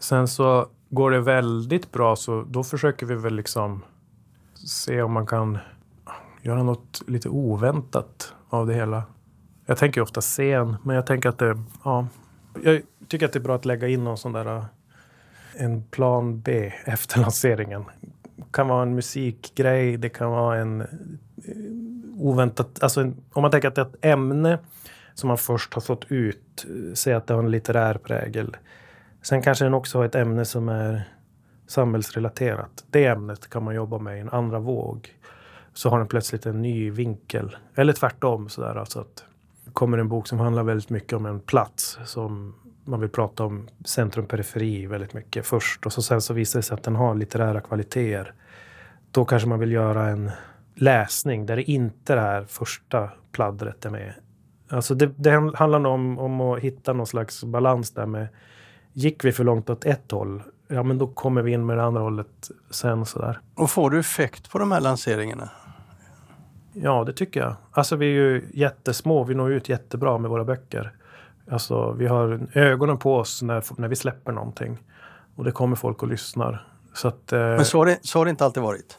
Sen så går det väldigt bra så då försöker vi väl liksom se om man kan göra något lite oväntat av det hela. Jag tänker ofta scen, men jag tänker att det, ja, jag tycker att det är bra att lägga in någon sån där eh, en plan B efter lanseringen. Det kan vara en musikgrej, det kan vara en eh, oväntat, alltså en, om man tänker att det är ett ämne som man först har fått ut, eh, säg att det har en litterär prägel. Sen kanske den också har ett ämne som är samhällsrelaterat. Det ämnet kan man jobba med i en andra våg. Så har den plötsligt en ny vinkel. Eller tvärtom. Sådär, alltså att det kommer en bok som handlar väldigt mycket om en plats. Som man vill prata om centrum periferi väldigt mycket först. Och så sen så visar det sig att den har litterära kvaliteter. Då kanske man vill göra en läsning där det inte det här första pladdret är med. Alltså det, det handlar om, om att hitta någon slags balans där med Gick vi för långt åt ett håll ja men då kommer vi in med det andra hållet sen sådär. Och får du effekt på de här lanseringarna? Ja, det tycker jag. Alltså vi är ju jättesmå, vi når ut jättebra med våra böcker. Alltså vi har ögonen på oss när, när vi släpper någonting. Och det kommer folk och lyssnar. Så att, eh, men så har, det, så har det inte alltid varit?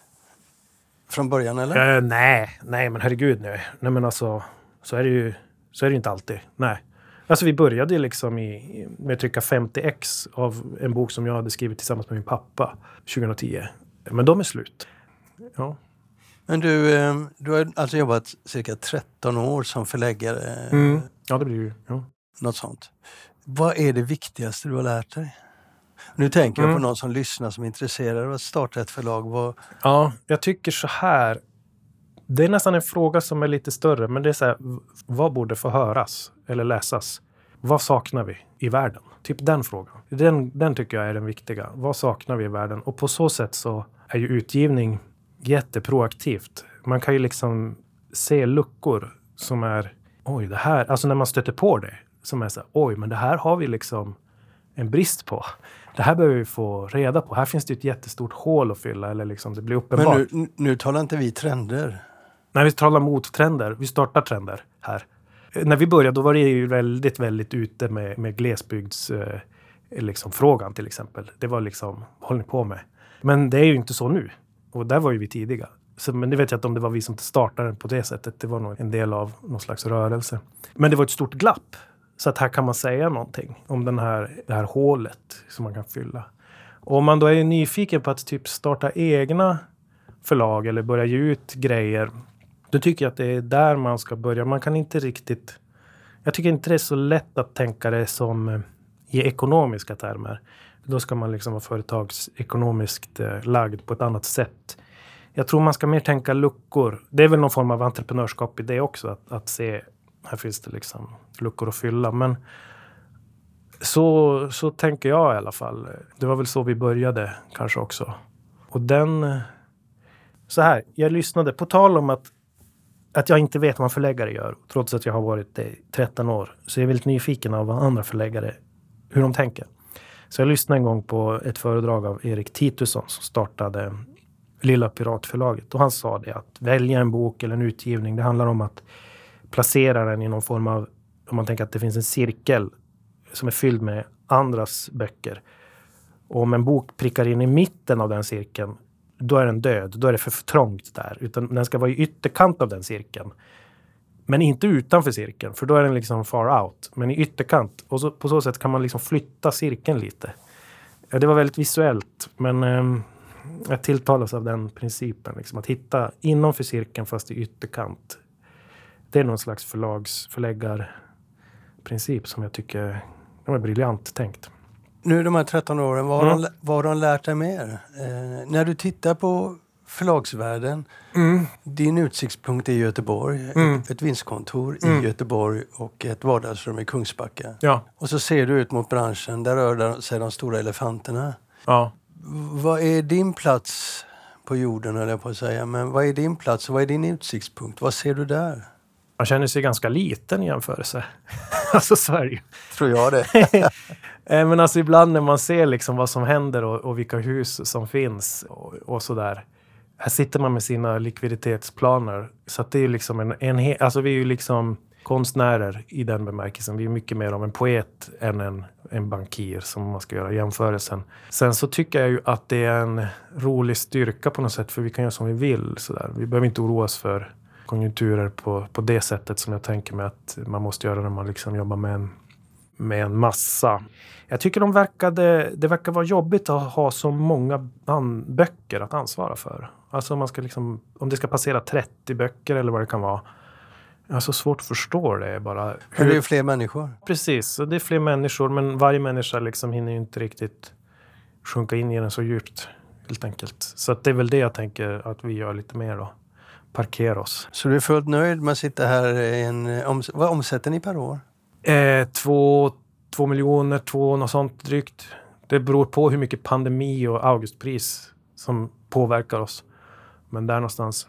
Från början eller? Eh, nej, nej men herregud nej. Nej men alltså, så är det ju så är det inte alltid. Nej. Alltså vi började liksom i, med att trycka 50 ex av en bok som jag hade skrivit tillsammans med min pappa 2010. Men de är slut. Ja. Men du, eh, du har alltså jobbat cirka 13 år som förläggare? Mm. Ja, det blir ju. Ja. Något sånt. Vad är det viktigaste du har lärt dig? Nu tänker mm. jag på någon som lyssnar som är intresserad av att starta ett förlag. Vad... Ja, jag tycker så här. Det är nästan en fråga som är lite större, men det är så här, vad borde få höras eller läsas? Vad saknar vi i världen? Typ den frågan. Den, den tycker jag är den viktiga. Vad saknar vi i världen? Och på så sätt så är ju utgivning jätteproaktivt. Man kan ju liksom se luckor som är oj, det här, alltså när man stöter på det, som är så här, oj, men det här har vi liksom en brist på. Det här behöver vi få reda på. Här finns det ett jättestort hål att fylla eller liksom det blir uppenbart. Men nu, nu talar inte vi trender. Nej, vi talar mot trender. Vi startar trender här. När vi började då var det ju väldigt, väldigt ute med, med glesbygds eh, liksom, frågan till exempel. Det var liksom, vad håller ni på med? Men det är ju inte så nu. Och där var ju vi tidiga. Så, men det vet jag inte om det var vi som startade på det sättet. Det var nog en del av någon slags rörelse. Men det var ett stort glapp. Så att här kan man säga någonting om den här, det här hålet som man kan fylla. Och om man då är nyfiken på att typ starta egna förlag eller börja ge ut grejer då tycker jag att det är där man ska börja. Man kan inte riktigt... Jag tycker inte det är så lätt att tänka det som eh, i ekonomiska termer. Då ska man liksom vara företagsekonomiskt eh, lagd på ett annat sätt. Jag tror man ska mer tänka luckor. Det är väl någon form av entreprenörskap i det också. Att, att se, här finns det liksom luckor att fylla. Men så, så tänker jag i alla fall. Det var väl så vi började kanske också. Och den... Eh, så här, jag lyssnade, på tal om att att jag inte vet vad en förläggare gör, trots att jag har varit det i 13 år, så jag är väldigt nyfiken av vad andra förläggare, hur de tänker. Så jag lyssnade en gång på ett föredrag av Erik Titusson som startade Lilla Piratförlaget. Och han sa det att välja en bok eller en utgivning, det handlar om att placera den i någon form av, om man tänker att det finns en cirkel som är fylld med andras böcker. Och om en bok prickar in i mitten av den cirkeln då är den död. Då är det för trångt där. Utan den ska vara i ytterkant av den cirkeln. Men inte utanför cirkeln, för då är den liksom far out. Men i ytterkant. Och så, på så sätt kan man liksom flytta cirkeln lite. Ja, det var väldigt visuellt, men eh, jag tilltalas av den principen. Liksom, att hitta innanför cirkeln fast i ytterkant. Det är någon slags förlags, förläggarprincip som jag tycker är briljant tänkt. Nu de här 13 åren, vad har, Mm. de, vad har de lärt dig mer? Eh, när du tittar på förlagsvärlden, Mm. din utsiktspunkt är Göteborg, Mm. ett, ett vinstkontor Mm. i Göteborg och ett vardagsrum i Kungsbacka. Ja. Och så ser du ut mot branschen, där rör sig de stora elefanterna. ja. Vad är din plats på jorden, jag på att säga, men vad är din plats och vad är din utsiktspunkt? Vad ser du där? Man känner sig ganska liten i jämförelse. alltså Sverige. Tror jag det. Eh, men alltså ibland när man ser liksom vad som händer och, och vilka hus som finns och, och sådär. Här sitter man med sina likviditetsplaner. Så att det är ju liksom en, en alltså vi är ju liksom konstnärer i den bemärkelsen. Vi är mycket mer av en poet än en, en bankir som man ska göra jämförelsen. Sen så tycker jag ju att det är en rolig styrka på något sätt för vi kan göra som vi vill. Sådär. Vi behöver inte oroa oss för konjunkturer på, på det sättet som jag tänker mig att man måste göra när man liksom jobbar med en, med en massa. Jag tycker de verkade, det verkar vara jobbigt att ha så många böcker att ansvara för. Alltså om, man ska liksom, om det ska passera 30 böcker eller vad det kan vara. Jag har så svårt att förstå det bara. Men det är Hur, ju fler människor. precis, det är fler människor men varje människa liksom hinner ju inte riktigt sjunka in i den så djupt. Helt enkelt. Så det är väl det jag tänker att vi gör lite mer då. Parkera oss. Så du är fullt nöjd med att sitta här i en... Vad omsätter ni per år? Eh, två, två miljoner, två något sånt drygt. Det beror på hur mycket pandemi och augustpris som påverkar oss. Men där någonstans.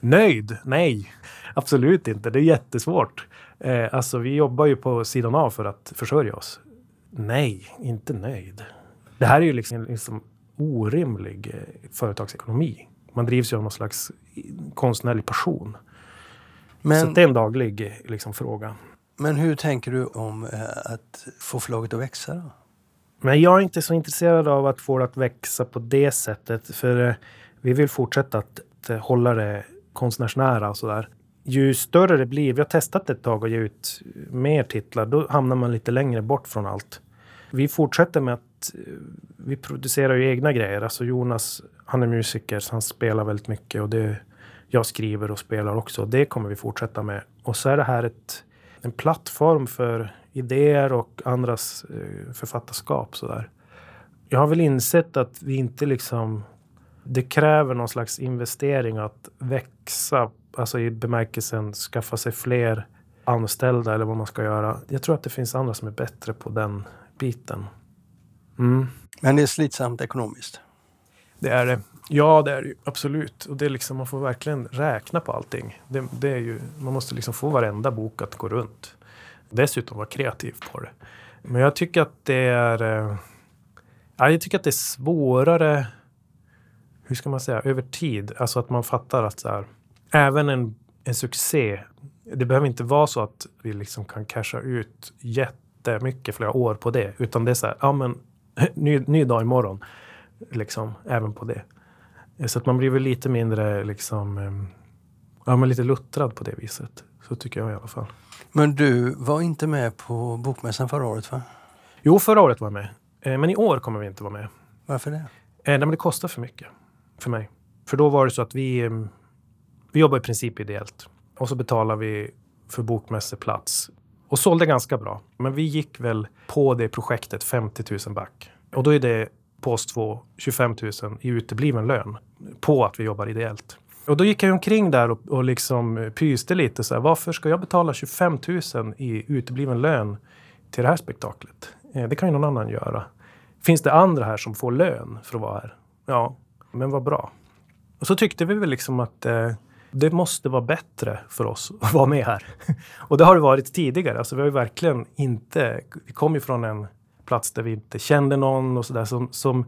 Nöjd? Nej, absolut inte. Det är jättesvårt. Eh, alltså, vi jobbar ju på sidan av för att försörja oss. Nej, inte nöjd. Det här är ju liksom, liksom orimlig eh, företagsekonomi. Man drivs ju av någon slags konstnärlig passion. Så Men, det är en daglig liksom, fråga men hur tänker du om eh, att få förlaget att växa då? Men jag är inte så intresserad av att få det att växa på det sättet. För eh, vi vill fortsätta att, hålla det konstnärsnära och sådär. Ju större det blir, vi har testat ett tag att ge ut mer titlar, då hamnar man lite längre bort från allt. Vi fortsätter med att eh, vi producerar ju egna grejer. Alltså Jonas, han är musiker, så han spelar väldigt mycket och det jag skriver och spelar också. Det kommer vi fortsätta med. Och så är det här ett, en plattform för idéer och andras eh, författarskap. Sådär. Jag har väl insett att vi inte liksom... Det kräver någon slags investering att växa, alltså i bemärkelsen skaffa sig fler anställda eller vad man ska göra. Jag tror att det finns andra som är bättre på den biten. Mm. Men det är slitsamt ekonomiskt. Det är det. Ja, det är det ju. Absolut. Och det är liksom, man får verkligen räkna på allting. Det, det är ju, man måste liksom få varenda bok att gå runt. Dessutom vara kreativ på det. Men jag tycker att det är... Eh, ja, jag tycker att det är svårare, hur ska man säga, över tid. Alltså att man fattar att så här, även en, en succé, det behöver inte vara så att vi liksom kan casha ut jättemycket flera år på det. Utan det är så här, ja men ny, ny dag imorgon. Liksom, även på det. Så att man blir väl lite mindre liksom, em, ja men lite luttrad på det viset. Så tycker jag i alla fall. Men du var inte med på Bokmässan förra året va? Jo, förra året var jag med. Eh, Men i år kommer vi inte vara med. Varför det? Eh, nej, men det kostar för mycket för mig. För då var det så att vi, em, vi jobbar i princip ideellt. Och så betalar vi för bokmässeplats. Och sålde ganska bra. Men vi gick väl på det projektet 50 000 back. Och då är det på oss två, 25 000 i utebliven lön. På att vi jobbar ideellt. Och då gick jag omkring där och, och liksom eh, pyste lite så här. Varför ska jag betala 25 000 i utebliven lön till det här spektaklet? Eh, det kan ju någon annan göra. Finns det andra här som får lön för att vara här? Ja, men vad bra. Och så tyckte vi väl liksom att eh, det måste vara bättre för oss att vara med här. Och det har det varit tidigare. Alltså vi har ju verkligen inte... Vi kom ju från en plats där vi inte kände någon och sådär. Som, som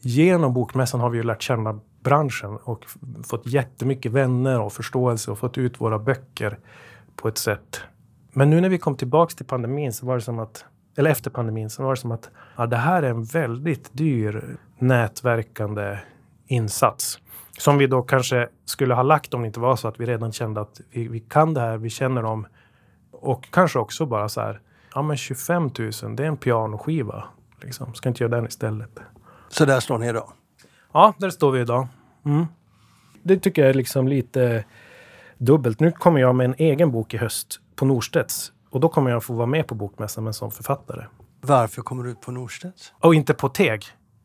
genom Bokmässan har vi ju lärt känna branschen och fått jättemycket vänner och förståelse och fått ut våra böcker på ett sätt. Men nu när vi kom tillbaks till pandemin så var det som att, eller efter pandemin, så var det som att ja, det här är en väldigt dyr nätverkande insats. Som vi då kanske skulle ha lagt om det inte var så att vi redan kände att vi, vi kan det här, vi känner dem. Och kanske också bara så här, ja men 25 000, det är en pianoskiva. Liksom. Ska inte göra den istället. Så där står ni idag. Ja, där står vi idag. Mm. Det tycker jag är liksom lite dubbelt. Nu kommer jag med en egen bok i höst på Norstedts. Och då kommer jag få vara med på Bokmässan men som författare. Varför kommer du ut på Norstedts? Och inte på Teg.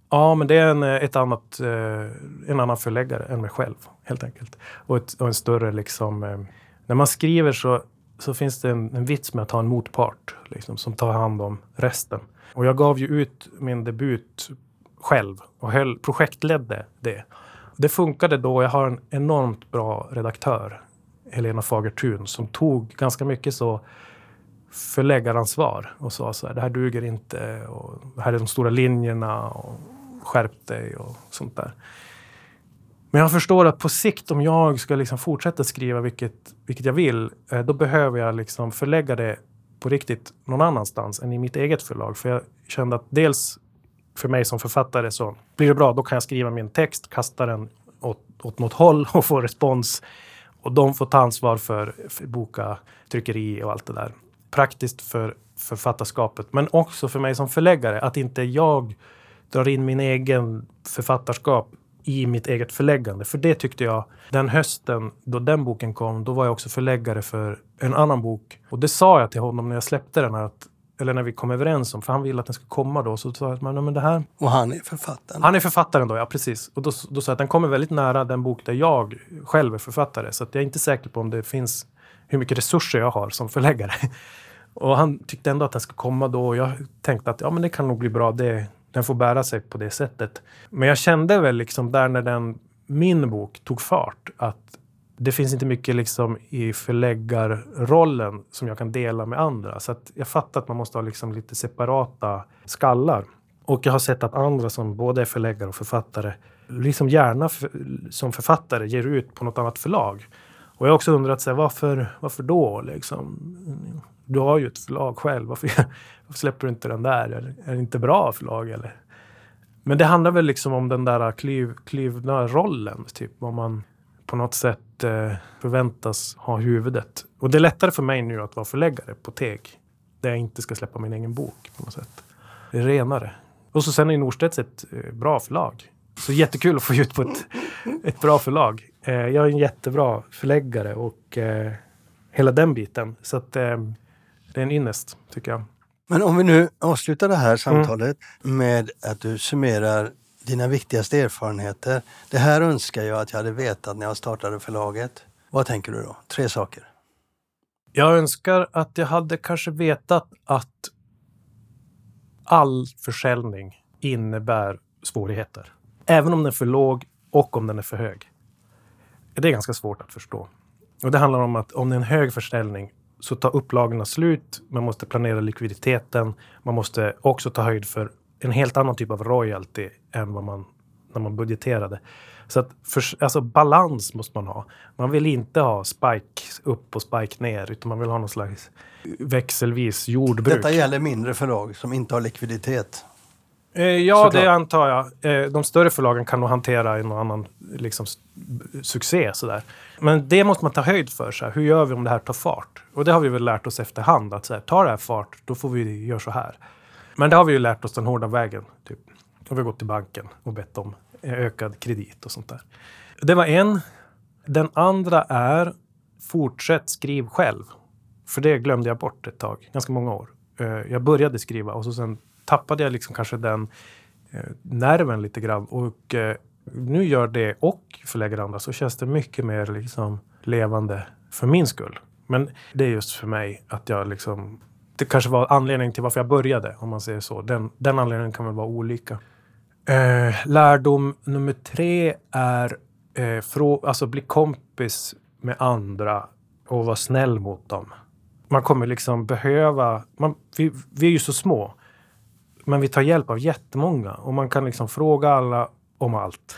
Ja, men det är en, ett annat, eh, en annan förläggare än mig själv, helt enkelt. Och, ett, och en större liksom... Eh, när man skriver så, så finns det en, en vits med att ha en motpart liksom, som tar hand om resten. Och jag gav ju ut min debut själv och höll, projektledde det. Det funkade då. Jag har en enormt bra redaktör, Helena Fagertun, som tog ganska mycket så förläggaransvar och sa så här, det här duger inte och det här är de stora linjerna och skärp dig och sånt där. Men jag förstår att på sikt om jag ska liksom fortsätta skriva, vilket, vilket jag vill, eh, då behöver jag liksom förlägga det på riktigt någon annanstans än i mitt eget förlag. För jag kände att dels för mig som författare så blir det bra, då kan jag skriva min text, kasta den åt, åt något håll och få respons. Och de får ta ansvar för, för boka, tryckeri och allt det där. Praktiskt för författarskapet, men också för mig som förläggare, att inte jag drar in min egen författarskap i mitt eget förläggande. För det tyckte jag, den hösten då den boken kom, då var jag också förläggare för en annan bok. Och det sa jag till honom när jag släppte den att, eller när vi kom överens om, för han ville att den skulle komma då. Så sa jag att men det här... Och han är författaren? Han är författaren då, ja precis. Och då, då sa jag att den kommer väldigt nära den bok där jag själv är författare. Så jag är inte säker på om det finns hur mycket resurser jag har som förläggare. Och han tyckte ändå att den skulle komma då och jag tänkte att ja, men det kan nog bli bra. Det, den får bära sig på det sättet. Men jag kände väl liksom där när den, min bok tog fart att det finns inte mycket liksom i förläggarrollen som jag kan dela med andra. Så att jag fattar att man måste ha liksom lite separata skallar. Och jag har sett att andra som både är förläggare och författare, liksom gärna för, som författare ger ut på något annat förlag. Och jag har också undrat så här, varför, varför då? Liksom? Du har ju ett förlag själv. Varför, varför släpper du inte den där? Är, är det inte bra förlag eller? Men det handlar väl liksom om den där klyv, klyvna rollen, typ vad man på något sätt eh, förväntas ha huvudet. Och det är lättare för mig nu att vara förläggare på Teg, där jag inte ska släppa min egen bok på något sätt. Det är renare. Och så sen är Norstedts ett eh, bra förlag. Så jättekul att få ut på ett, ett bra förlag. Eh, jag är en jättebra förläggare och eh, hela den biten. Så att eh, det är en ynnest, tycker jag. Men om vi nu avslutar det här samtalet mm. med att du summerar dina viktigaste erfarenheter. Det här önskar jag att jag hade vetat när jag startade förlaget. Vad tänker du då? Tre saker. Jag önskar att jag hade kanske vetat att all försäljning innebär svårigheter. Även om den är för låg och om den är för hög. Det är ganska svårt att förstå. Och det handlar om att om det är en hög försäljning så tar upplagorna slut. Man måste planera likviditeten. Man måste också ta höjd för en helt annan typ av royalty än vad man när man budgeterade. Så att för, alltså balans måste man ha. Man vill inte ha spike upp och spike ner, utan man vill ha någon slags växelvis jordbruk. Detta gäller mindre förlag som inte har likviditet. Eh, ja, Såklart. det antar jag. Eh, de större förlagen kan nog hantera en och annan liksom, succé. Sådär. Men det måste man ta höjd för. Så Hur gör vi om det här tar fart? Och det har vi väl lärt oss efterhand. Att så här, tar det här fart, då får vi göra så här. Men det har vi ju lärt oss den hårda vägen. Typ. Vi har gått till banken och bett om ökad kredit och sånt där. Det var en. Den andra är fortsätt skriv själv. För det glömde jag bort ett tag, ganska många år. Eh, jag började skriva och så sen tappade jag liksom kanske den eh, nerven lite grann. Och eh, nu gör det och förlägger andra så känns det mycket mer liksom levande för min skull. Men det är just för mig att jag liksom det kanske var anledningen till varför jag började, om man säger så. Den, den anledningen kan väl vara olika. Eh, lärdom nummer tre är eh, frå, alltså bli kompis med andra och vara snäll mot dem. Man kommer liksom behöva... Man, vi, vi är ju så små. Men vi tar hjälp av jättemånga och man kan liksom fråga alla om allt.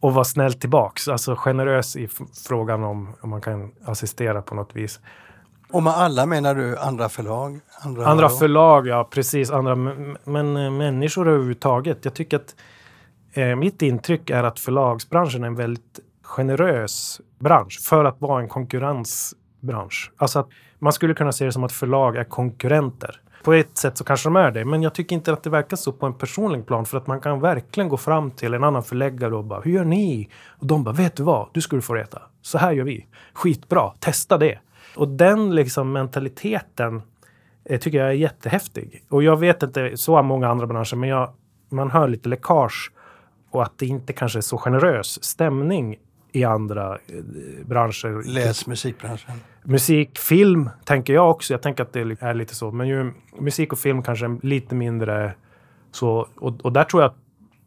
och vara snäll tillbaks, alltså generös i frågan om, om man kan assistera på något vis. Och med alla menar du andra förlag? Andra, andra förlag, ja precis. Andra, men eh, människor överhuvudtaget. Jag tycker att eh, mitt intryck är att förlagsbranschen är en väldigt generös bransch för att vara en konkurrensbransch. Alltså att man skulle kunna se det som att förlag är konkurrenter på ett sätt så kanske de är det. Men jag tycker inte att det verkar så på en personlig plan. För att man kan verkligen gå fram till en annan förläggare och bara Hur gör ni? Och de bara Vet du vad? Du skulle få veta. Så här gör vi. Skitbra. Testa det. Och den liksom mentaliteten eh, tycker jag är jättehäftig. Och jag vet inte så många andra branscher, men jag, man hör lite läckage och att det inte kanske är så generös stämning i andra eh, branscher. Läs musikbranschen. Musik, film tänker jag också. Jag tänker att det är lite så. Men ju, musik och film kanske är lite mindre så. Och, och där tror jag att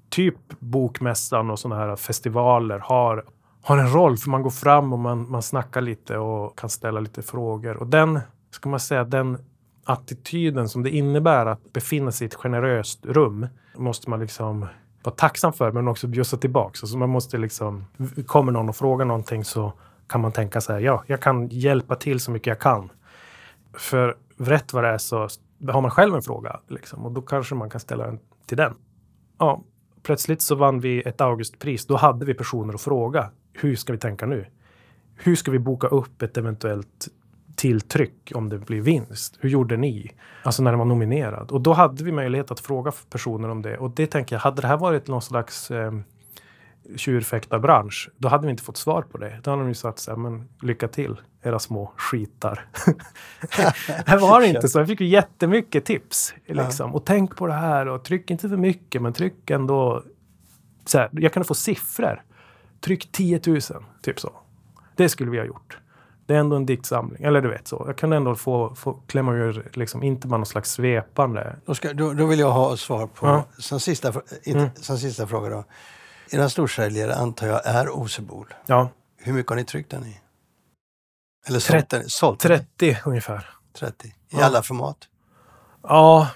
typ Bokmässan och sådana här festivaler har, har en roll. För man går fram och man, man snackar lite och kan ställa lite frågor. Och den, ska man säga, den attityden som det innebär att befinna sig i ett generöst rum måste man liksom vara tacksam för men också bjussa tillbaks. Alltså man måste liksom, kommer någon och frågar någonting så kan man tänka så här, ja, jag kan hjälpa till så mycket jag kan. För rätt vad det är så har man själv en fråga liksom, och då kanske man kan ställa den till den. Ja, plötsligt så vann vi ett Augustpris. Då hade vi personer att fråga. Hur ska vi tänka nu? Hur ska vi boka upp ett eventuellt tilltryck om det blir vinst. Hur gjorde ni? Alltså när den var nominerad. Och då hade vi möjlighet att fråga personer om det. Och det tänker jag, hade det här varit någon slags eh, tjurfäktarbransch, då hade vi inte fått svar på det. Då hade de ju sagt så här, men lycka till era små skitar. här var det inte så. Jag fick ju jättemycket tips. Liksom. Och tänk på det här och tryck inte för mycket, men tryck ändå. Så här, jag kan få siffror. Tryck 10 000, typ så. Det skulle vi ha gjort. Det är ändå en diktsamling. Eller du vet så. Jag kan ändå få, få klämma ur, liksom, inte bara någon slags svepande. Då, ska, då, då vill jag ha svar på, ja. som, sista, inte, mm. som sista fråga då. Era storsäljare antar jag är Osebol. Ja. Hur mycket har ni tryckt den i? Eller sålt den? Sålt 30 ungefär. 30? I ja. alla format? Ja,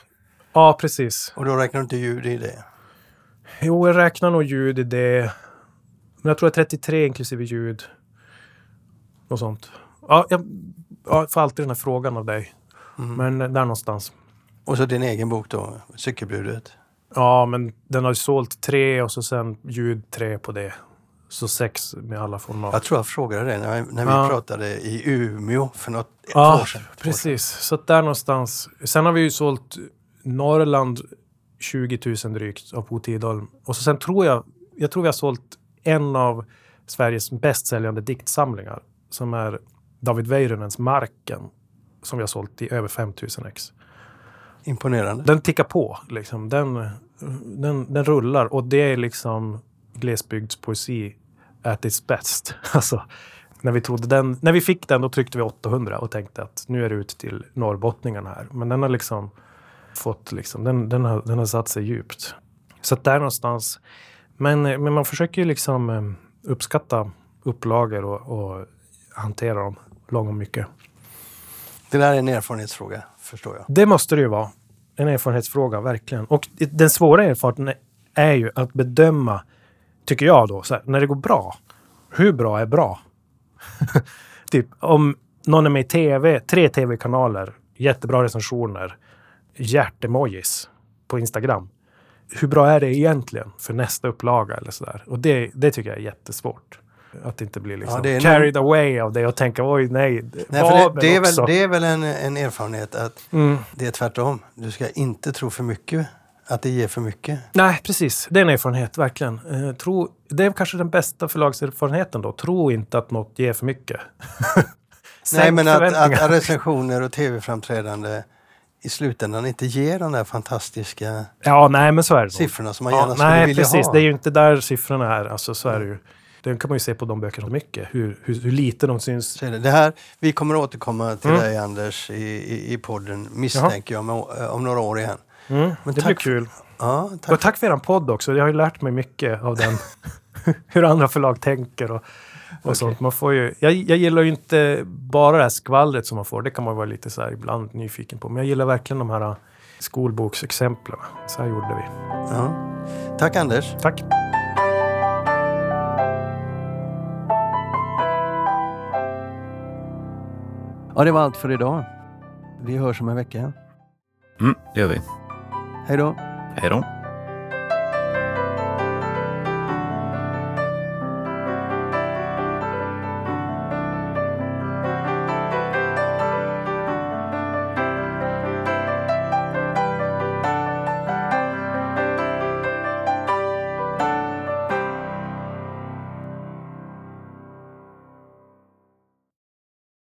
ja precis. Och då räknar du inte ljud i det? Jo, jag räknar nog ljud i det. Men jag tror att 33 inklusive ljud. Något sånt. Ja, jag, jag får alltid den här frågan av dig. Mm. Men där någonstans. Och så din egen bok då, Cykelbudet? Ja, men den har ju sålt tre och så sen ljud tre på det. Så sex med alla format. Jag tror jag frågade det när, när vi pratade i Umeå för något ja, år sedan. Precis, så där någonstans. Sen har vi ju sålt Norrland 20 000 drygt av Bo Tidholm. Och så sen tror jag, jag tror vi har sålt en av Sveriges bäst säljande diktsamlingar som är David Väirönens Marken som vi har sålt i över 5000 ex. Imponerande. Den tickar på. Liksom. Den, den, den rullar och det är liksom glesbygdspoesi at its best. Alltså, när, vi trodde den, när vi fick den då tryckte vi 800 och tänkte att nu är det ut till norrbottningarna här. Men den har liksom fått liksom, den, den, har, den har satt sig djupt. Så där någonstans. Men, men man försöker ju liksom eh, uppskatta upplagor och, och hantera dem och mycket. Det där är en erfarenhetsfråga, förstår jag. Det måste det ju vara. En erfarenhetsfråga, verkligen. Och den svåra erfarenheten är ju att bedöma, tycker jag då, här, när det går bra. Hur bra är bra? typ om någon är med i tv, tre tv-kanaler, jättebra recensioner, hjärtemojis på Instagram. Hur bra är det egentligen för nästa upplaga eller sådär? Och det, det tycker jag är jättesvårt. Att inte bli liksom ja, carried någon... away av det och tänka oj nej. nej för det, det, är väl, det är väl en, en erfarenhet att mm. det är tvärtom. Du ska inte tro för mycket. Att det ger för mycket. Nej, precis. Det är en erfarenhet, verkligen. Eh, tro, det är kanske den bästa förlagserfarenheten då. Tro inte att något ger för mycket. nej, men att, att recensioner och tv-framträdande i slutändan inte ger de där fantastiska ja, nej, men så är det siffrorna som man gärna ja, skulle nej, vilja precis. ha. Det är ju inte där siffrorna är. Alltså, så är det ju. Den kan man ju se på de böckerna mycket, hur, hur, hur lite de syns. Det här, vi kommer att återkomma till mm. dig Anders i, i, i podden, misstänker Jaha. jag, om, om några år igen. Mm, Men det blir kul. Ja, tack. Och tack för er podd också. Jag har ju lärt mig mycket av den. hur andra förlag tänker och, och okay. sånt. Man får ju, jag, jag gillar ju inte bara det här skvallret som man får. Det kan man vara lite så här ibland nyfiken på. Men jag gillar verkligen de här skolboksexemplen. Så här gjorde vi. Ja. Tack Anders. Tack. Ja, det var allt för idag. Vi hörs om en vecka. Mm, det gör vi. Hej då. Hej då.